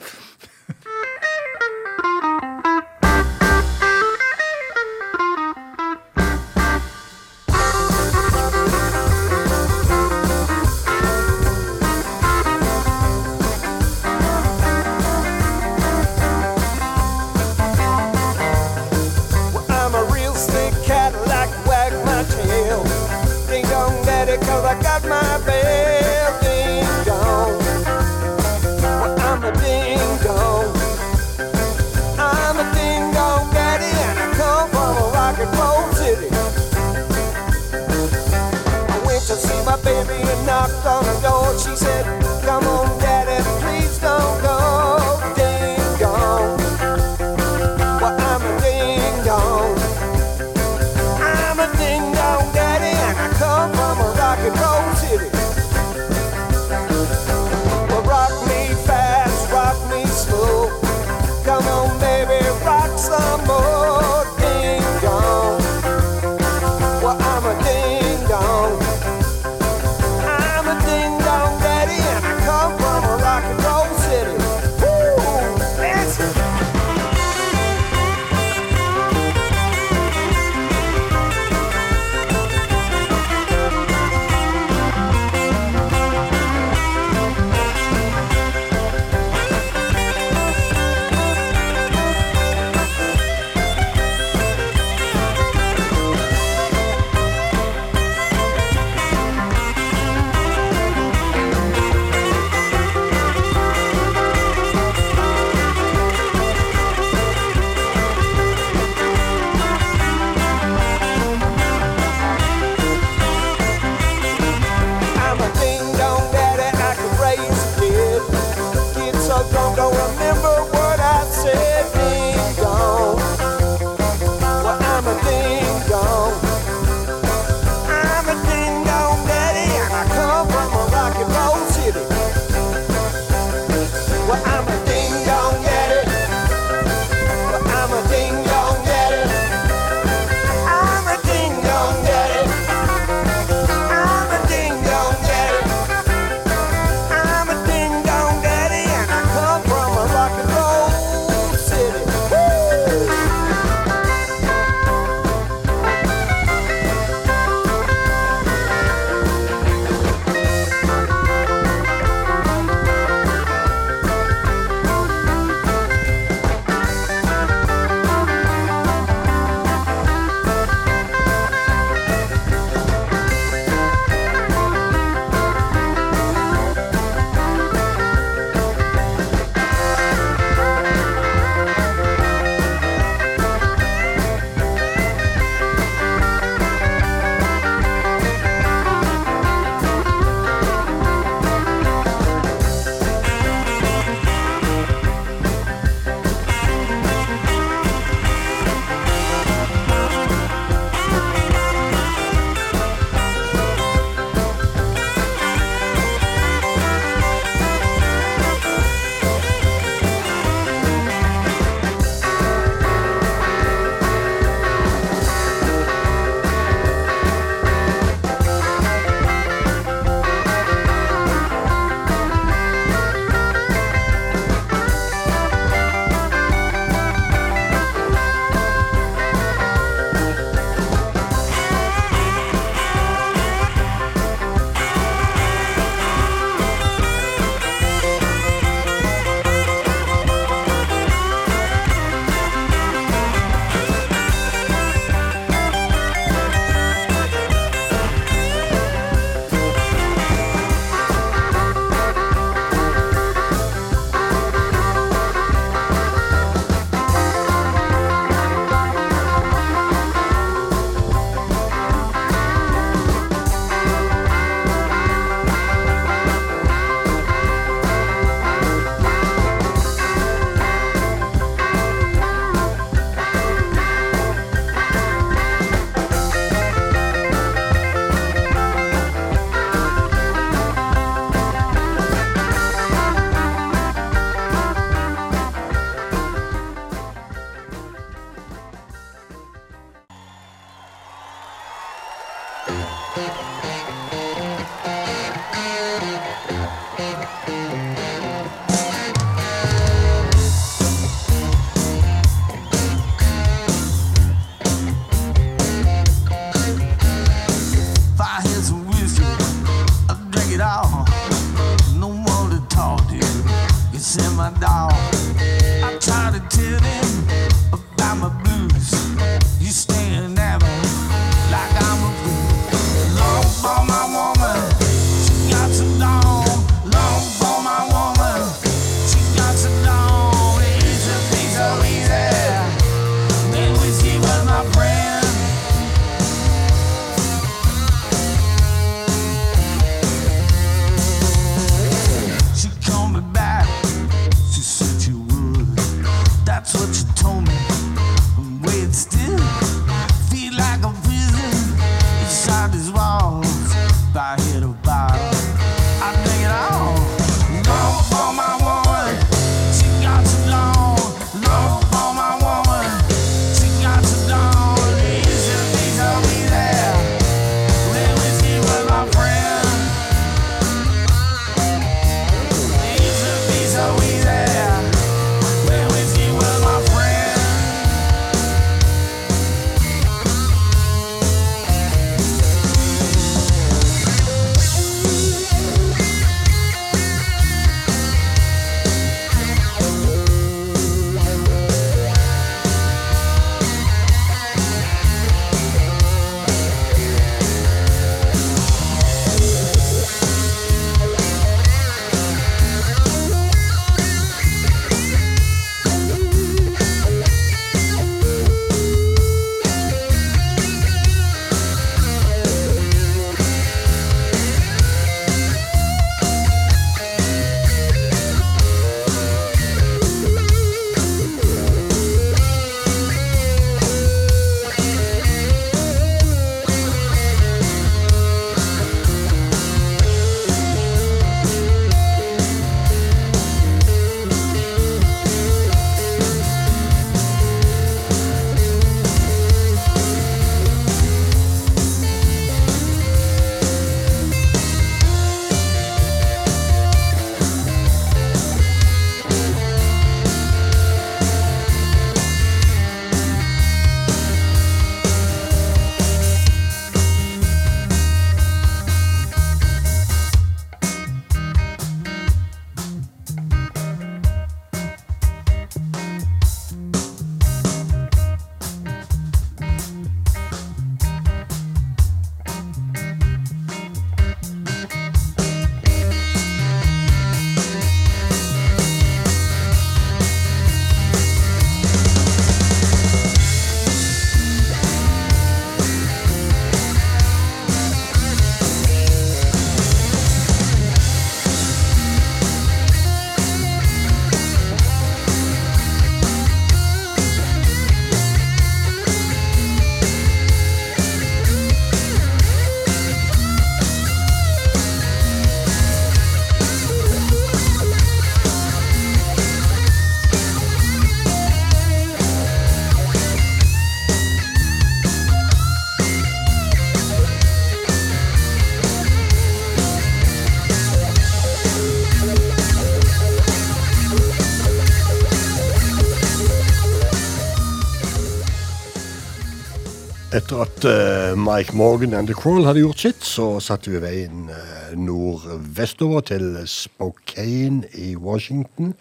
At uh, Mike Morgan and The Crawl hadde gjort sitt, så satte vi veien uh, nordvestover til Spokane i Washington.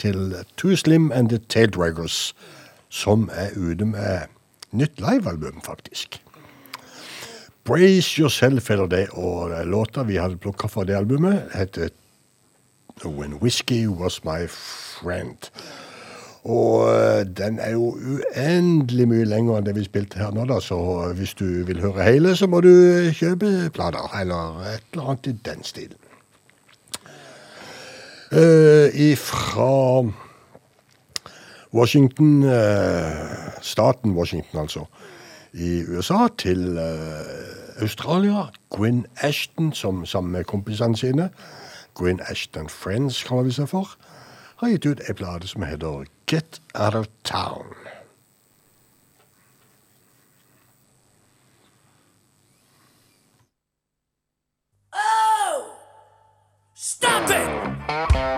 Til Too Slim and The Taildraggers, som er ute med nytt livealbum, faktisk. Brace Yourself heter det, og eh, låta vi hadde plukka fra det albumet, heter When Whiskey Was My Friend. Og eh, den er jo uendelig mye lenger enn det vi spilte her nå, da. Så hvis du vil høre hele, så må du kjøpe plater, eller et eller annet i den stilen. Uh, ifra Washington, uh, staten Washington altså, i USA til uh, Australia. Gwyn Ashton som, sammen med kompisene sine. Gwyn Ashton Friends kaller vi seg for. Har gitt ut ei plate som heter Get Out of Town. Oh! Stop it!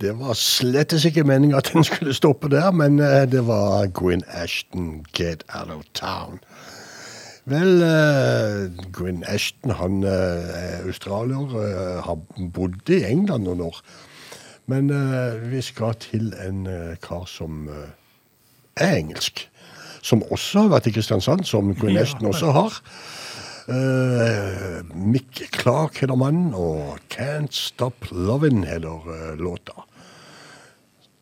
Det var slettes ikke meningen at den skulle stoppe der, men eh, det var Gwyn Ashton, 'Get Out of Town'. Vel, uh, Gwyn Ashton han eh, er australier, eh, har bodd i England noen år. Men eh, vi skal til en eh, kar som eh, er engelsk. Som også har vært i Kristiansand, som Gwyn Ashton også har. Eh, Mick Clark heter mannen, og 'Can't Stop Lovin' heter uh, låta.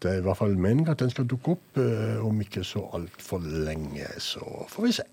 Det er i hvert fall meningen at den skal dukke opp uh, om ikke så altfor lenge, så får vi se.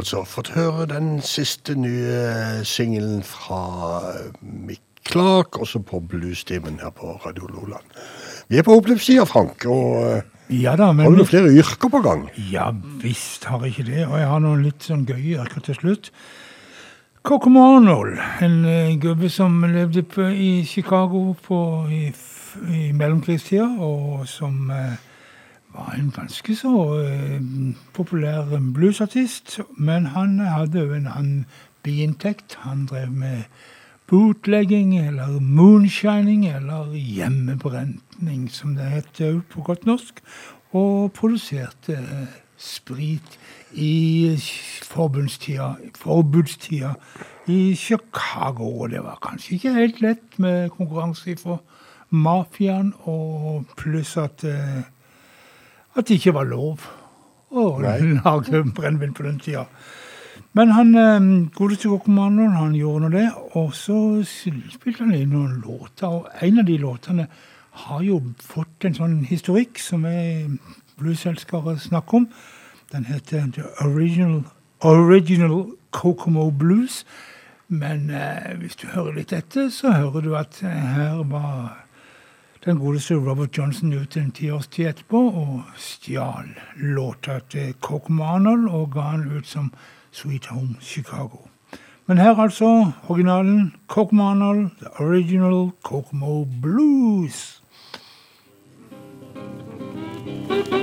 Altså fått høre den siste nye singelen fra Mick Clark, også på bluestimen her på Radio Loland. Vi er på oppløpssida, Frank, og eh, Ja da, men har du flere yrker på gang? Ja visst har jeg ikke det, og jeg har noen litt sånn gøye yrker til slutt. Kokomo Arnold, en eh, gubbe som levde på, i Chicago på, i, i mellomkrigstida, og som eh, var en ganske så uh, populær bluesartist. Men han hadde jo en annen biinntekt. Han drev med bootlegging, eller moonshining, eller hjemmebrenning, som det het på godt norsk. Og produserte uh, sprit i forbudstida, forbudstida i Chicago. Og det var kanskje ikke helt lett med konkurranse fra mafiaen, og pluss at eh, at det ikke var lov å lage brennevin på den tida. Men han eh, godeste kommandoen, han gjorde nå det, og så spilte han inn noen låter. Og en av de låtene har jo fått en sånn historikk som vi blueselskere snakker om. Den heter The Original, Original Kokomo Blues. Men eh, hvis du hører litt etter, så hører du at eh, her var den godeste Robert Johnson ut en tiårstid etterpå og stjal låta til Kokomo Arnold og ga den ut som Sweet Home Chicago. Men her altså originalen Kokomo Arnold, the original Kokomo Blues. Thank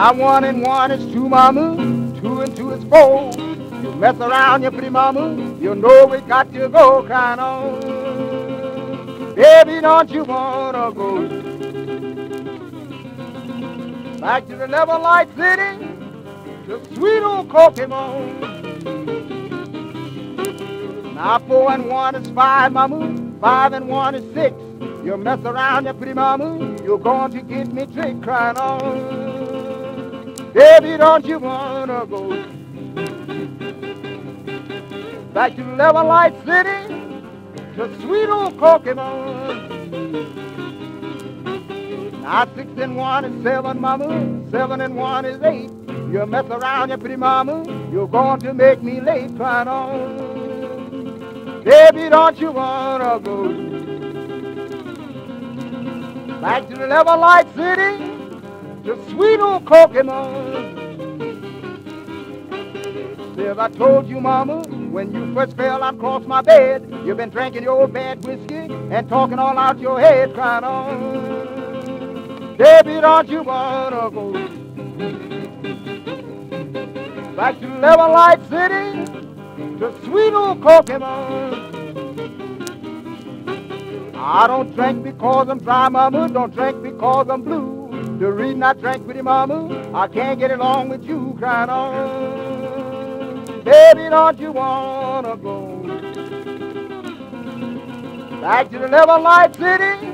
I one and one is two, mama. Two and two is four. You mess around, you pretty mama. You know we got to go, kind on. Baby, don't you wanna go back to the level light city? The sweet old Pokemon. Now four and one is five, mama. Five and one is six. You mess around, you pretty mama. You're going to get me tricked, crying on. Baby, don't you wanna go back to Level Light City? to sweet old Pokemon. Now six and one is seven, mama. Seven and one is eight. You mess around, you pretty mama. You're going to make me late, crying on. Baby, don't you wanna go back to the Level Light City? The sweet old Pokemon. Says I told you, mama, when you first fell across my bed, you've been drinking your old bad whiskey and talking all out your head, crying on. Baby, don't you wanna go back to Level Light City? The sweet old Pokemon. I don't drink because I'm dry, mama. Don't drink because I'm blue. The reason I drank with you, mama, I can't get along with you, crying on. Baby, don't you wanna go back to the Level Light City?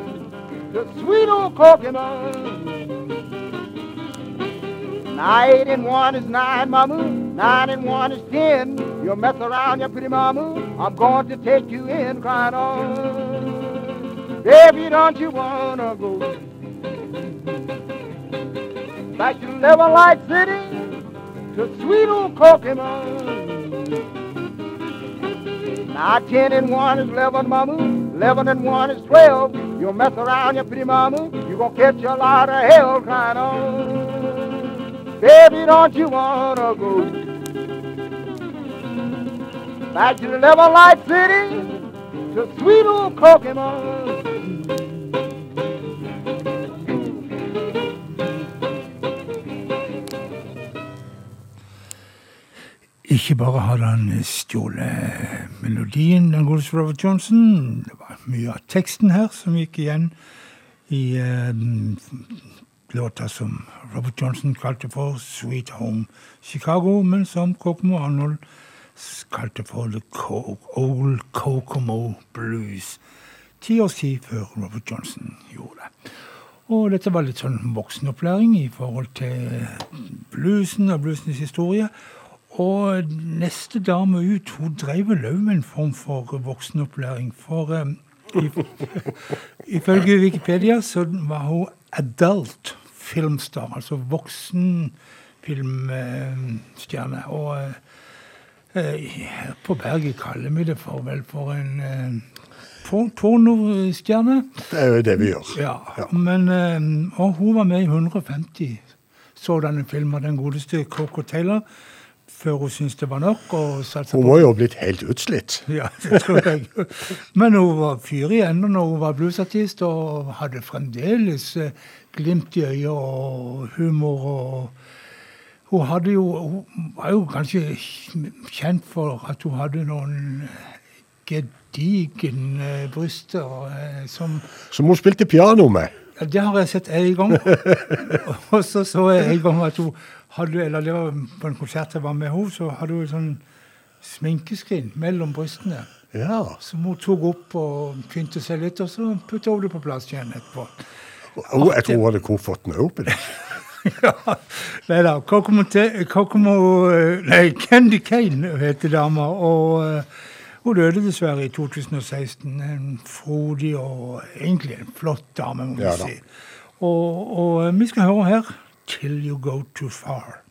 The sweet old Pokemon. Nine and one is nine, mama. Nine and one is ten. You'll mess around, you pretty mama. I'm going to take you in, crying on. Baby, don't you wanna go back to Level Light City? to sweet old Pokemon. Now ten and one is eleven, mama. Eleven and one is twelve. You mess around, you pretty mama. You gonna catch a lot of hell, crying on. Baby, don't you wanna go back to the Level Light City? to sweet old Pokemon. Ikke bare hadde han stjålet melodien, den godeste Robert Johnson. Det var mye av teksten her som gikk igjen i eh, låta som Robert Johnson kalte for Sweet Home Chicago, men som Kokomo Arnold kalte for The Old Kokomo Blues. Ti år tid før Robert Johnson gjorde det. Og dette var litt sånn voksenopplæring i forhold til bluesen og bluesens historie. Og neste dame ut, hun drev vel med en form for voksenopplæring. For um, if, <laughs> ifølge Wikipedia så var hun adult filmstar, altså voksen filmstjerne. Og uh, her på berget kaller vi det for vel for en uh, por- pornostjerne. Det er jo det vi gjør. Ja, men eh, Og hun var med i 150 sådanne filmer, den godeste Coco Taylor, før hun syntes det var nok. Hun må jo ha blitt helt utslitt. <laughs> Ja, det tror jeg. Men hun var fyr igjen når hun var bluesartist, og hadde fremdeles eh, glimt i øyet og humor. og Hun hadde jo Hun var jo kanskje kjent for at hun hadde noen gedigne bryster eh, som Som hun spilte piano med. ja, Det har jeg sett en gang. <laughs> Og så så jeg en gang at hun hadde Eller det var på en konsert jeg var med henne, så hadde hun en sånn sminkeskrin mellom brystene. Ja. Som hun tok opp og pynte seg litt, og så putta hun det på plass igjen etterpå. Oh, jeg tror hun hadde kofferten oppi der. <laughs> ja, Nei da. Kokomo, eh, Nei, Candy Kane heter dama. Og eh, hun døde dessverre i 2016. En frodig og egentlig en flott dame, må vi Ja si. Og, og eh, vi skal høre her 'Till You Go Too Far'.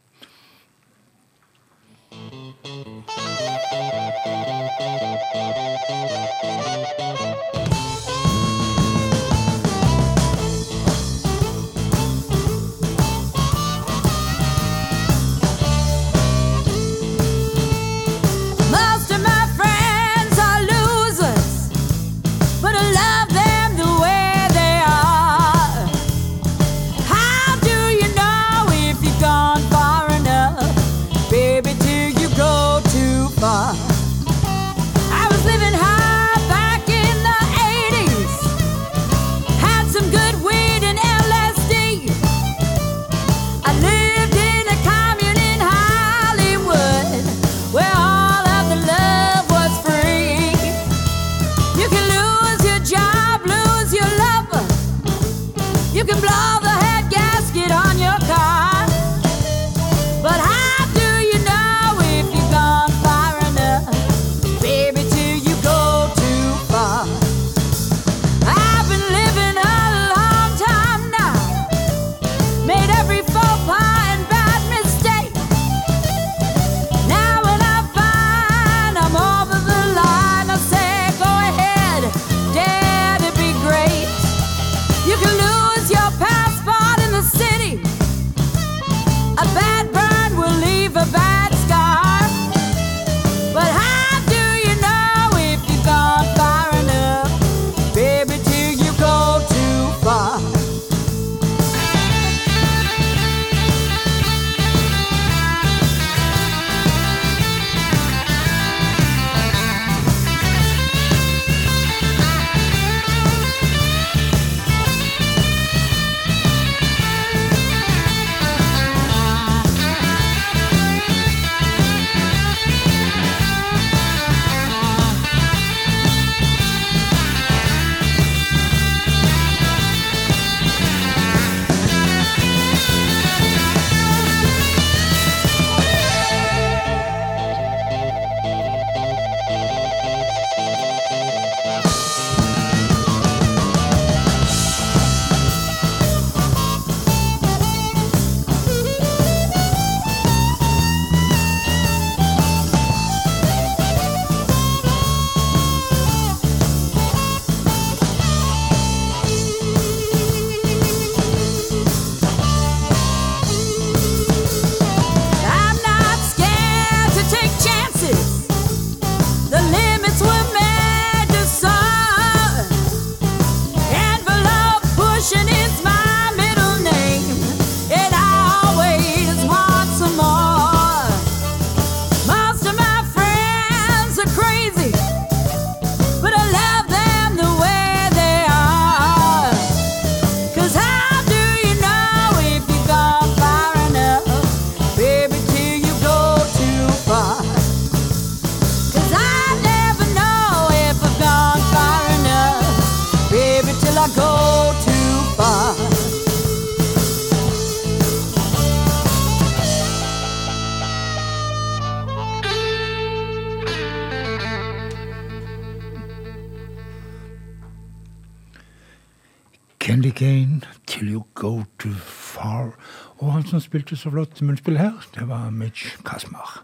Spilte så flott munnspill her, det var Mitch Kasmar.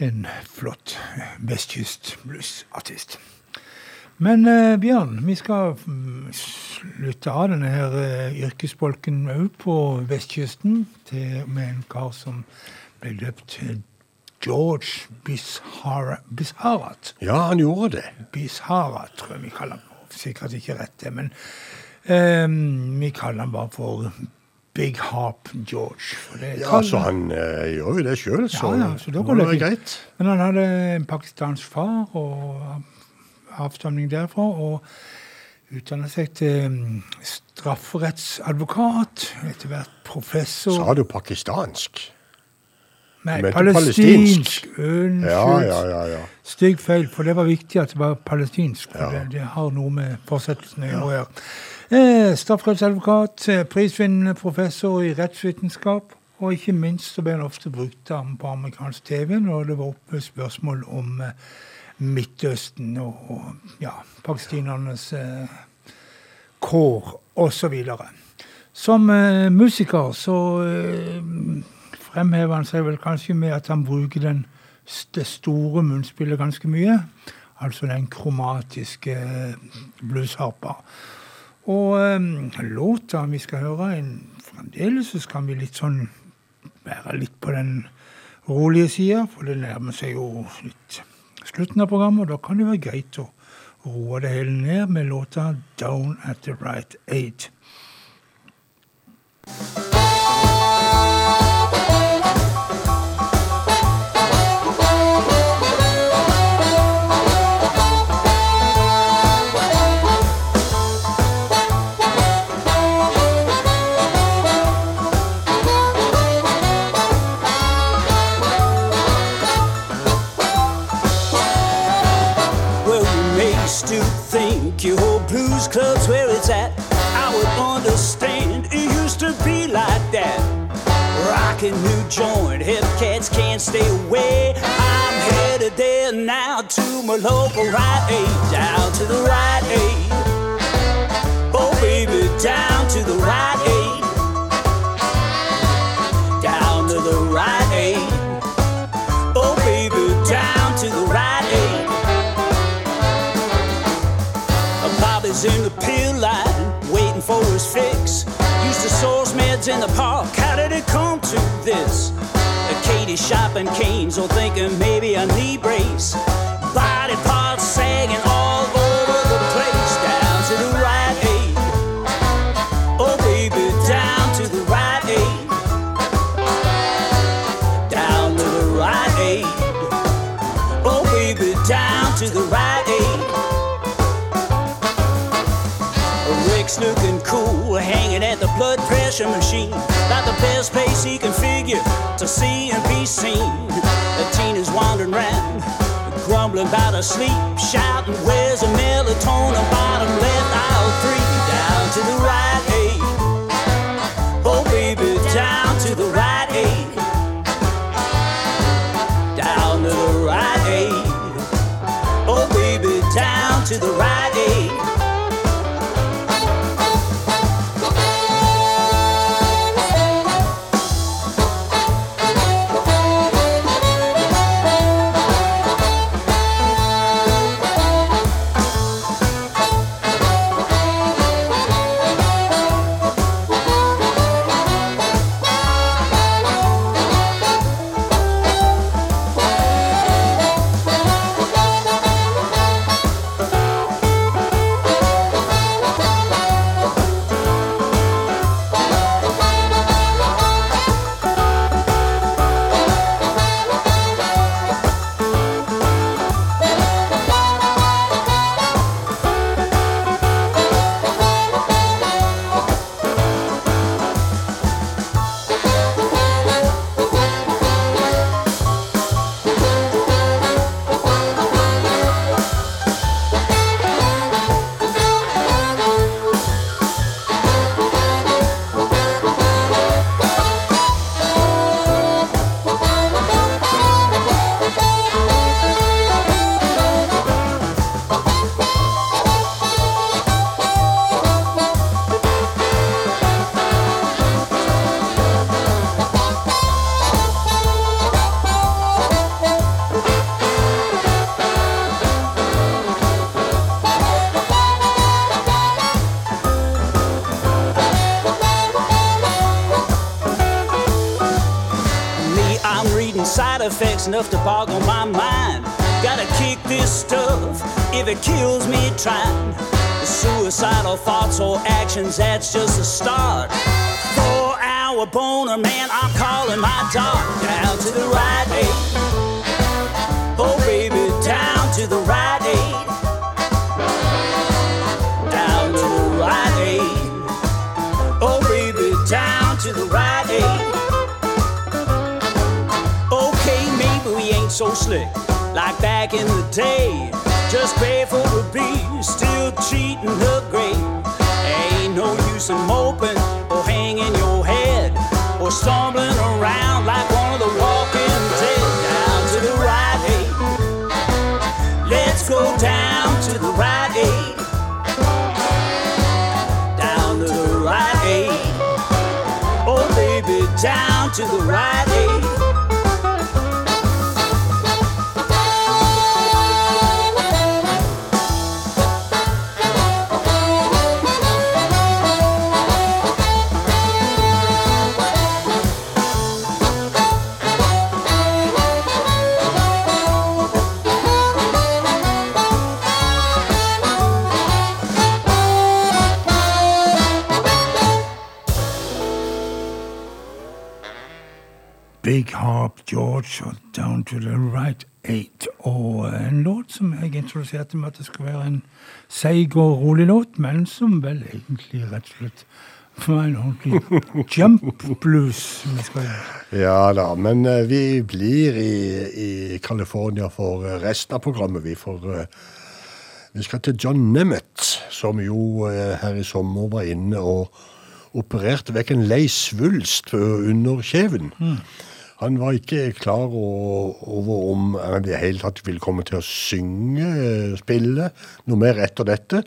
En flott vestkystbluesartist. Men eh, Bjørn, vi skal mm, slutte av denne her eh, yrkesbolken òg på vestkysten til, med en kar som ble døpt George Bishara, Bisharat. Ja, han gjorde det. Bisharat, tror jeg vi kaller han. Sikkert ikke rett, det, men eh, vi kaller han bare for Big Harp George. Det Ja, altså, så han eh, gjør jo det sjøl, så, ja, ja, så det det greit. Men han hadde en pakistansk far og avstamning derfra, og utdannet seg til mm, strafferettsadvokat, etter hvert professor. Sa du pakistansk? Nei, palestinsk. palestinsk. Unnskyld. Ja, ja, ja, ja. Stygg feil, for det var viktig at det var palestinsk. For det, det har noe med fortsettelsen å gjøre. Eh, Strafferettsadvokat, eh, prisvinnende professor i rettsvitenskap, og ikke minst så ble han ofte brukt på amerikansk TV når det var oppe spørsmål om eh, Midtøsten og, og ja, pakistanernes eh, kår osv. Som eh, musiker så eh, fremhever han seg vel kanskje med at han bruker den, det store munnspillet ganske mye. Altså den kromatiske eh, bluesharpa. Og eh, låta vi skal høre, en, fremdeles så skal vi litt sånn være litt på den rolige sida, for det nærmer seg jo litt slutten av programmet, og da kan det være greit å roe det hele ned med låta 'Down at the Right Age'. Rockin' new joint, hip cats can't stay away. I'm headed there now to my local Rite Aid, down to the right Aid. Oh, baby, down to the Rite Aid. Source meds in the park. How did it come to this? Katie shopping canes, or thinking maybe a knee brace. Body parts sagging all over the place. Down to the right aid. Oh, baby, down to the right aid. Down to the right aid. Oh, baby, down to the right aid. Rick's looking cool, pressure machine. About the best place he can figure to see and be seen. The teen is wandering round, grumbling about her sleep, shouting, Where's the melatonin? Bottom left aisle three, down to the right or actions, that's just a start. Four hour boner, man, I'm calling my dog down to the right eight. Oh, baby, down to the right eight. Down to the right eight. Oh, baby, down to the right eight. Okay, maybe we ain't so slick like back in the to the right introduserte med at det skal være en seig og rolig låt, men som vel egentlig rett og slett var en ordentlig jump blues. Ja da, men eh, vi blir i, i California for resten av programmet. Vi får eh, Vi skal til John Nemeth, som jo eh, her i sommer var inne og opererte vekk en lei svulst under kjeven. Han var ikke klar over om han i det hele tatt ville komme til å synge, eh, spille, noe mer etter dette.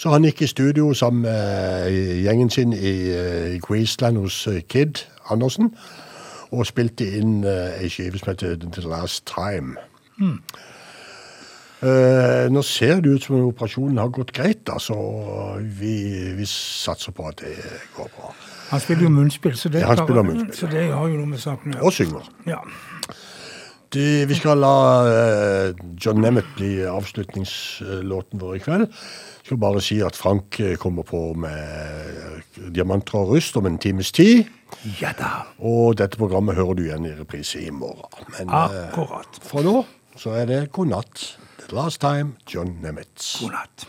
Så han gikk i studio sammen med eh, gjengen sin i, eh, Queensland hos Kid Andersen, og spilte inn ei skive som heter The Last Time. Mm. Eh, nå ser det ut som operasjonen har gått greit, altså. så vi, vi satser på at det går bra. Han spiller jo munnspill, så det, Ja, spiller munnspill. så det har jo noe med saken å gjøre. Og synger. Ja. De, vi skal la eh, John Nemmet bli avslutningslåten vår i kveld. Jeg skal bare si at Frank eh, kommer på med eh, Diamanter og rust om en times tid. Ja da. Og dette programmet hører du igjen i reprise i morgen. Men eh, Akkurat. for nå så er det god natt. The last time, John Nemeth. God natt.